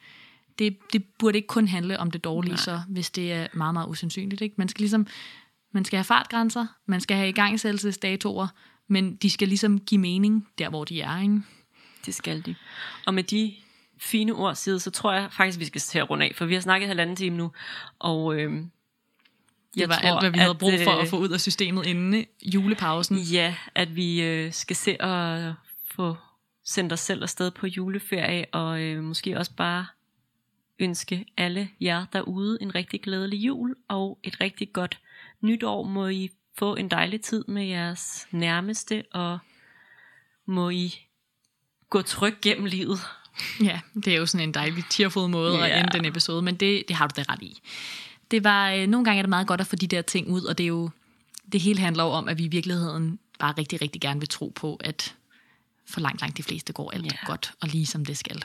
Det, det burde ikke kun handle om det dårlige, Nej. så hvis det er meget, meget usandsynligt. Ikke? Man skal ligesom, man skal have fartgrænser, man skal have igangsættelsesdatoer, men de skal ligesom give mening der, hvor de er. Ikke? Det skal de. Og med de fine ord side, så tror jeg faktisk, vi skal til at runde af, for vi har snakket halvanden time nu, og øh, det var tror, alt, hvad vi havde brug for at, at få ud af systemet inden julepausen. Ja, at vi øh, skal se at få sendt os selv afsted på juleferie, og øh, måske også bare ønske alle jer derude en rigtig glædelig jul, og et rigtig godt nytår. Må I få en dejlig tid med jeres nærmeste, og må I gå tryg gennem livet. Ja, det er jo sådan en dejlig, tearful måde ja. at ende den episode, men det, det har du da ret i det var, øh, nogle gange er det meget godt at få de der ting ud, og det er jo, det hele handler jo om, at vi i virkeligheden bare rigtig, rigtig gerne vil tro på, at for langt, langt de fleste går alt ja. godt, og lige som det skal.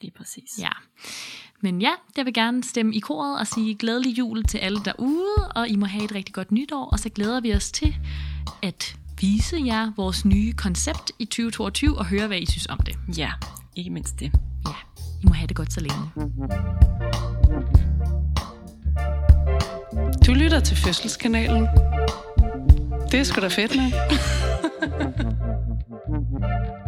Lige præcis. Ja. Men ja, jeg vil gerne stemme i koret og sige glædelig jul til alle derude, og I må have et rigtig godt nytår, og så glæder vi os til at vise jer vores nye koncept i 2022 og høre, hvad I synes om det. Ja, ikke mindst det. Ja, I må have det godt så længe. Du lytter til Fødselskanalen. Det er sgu da fedt, mand. [LAUGHS]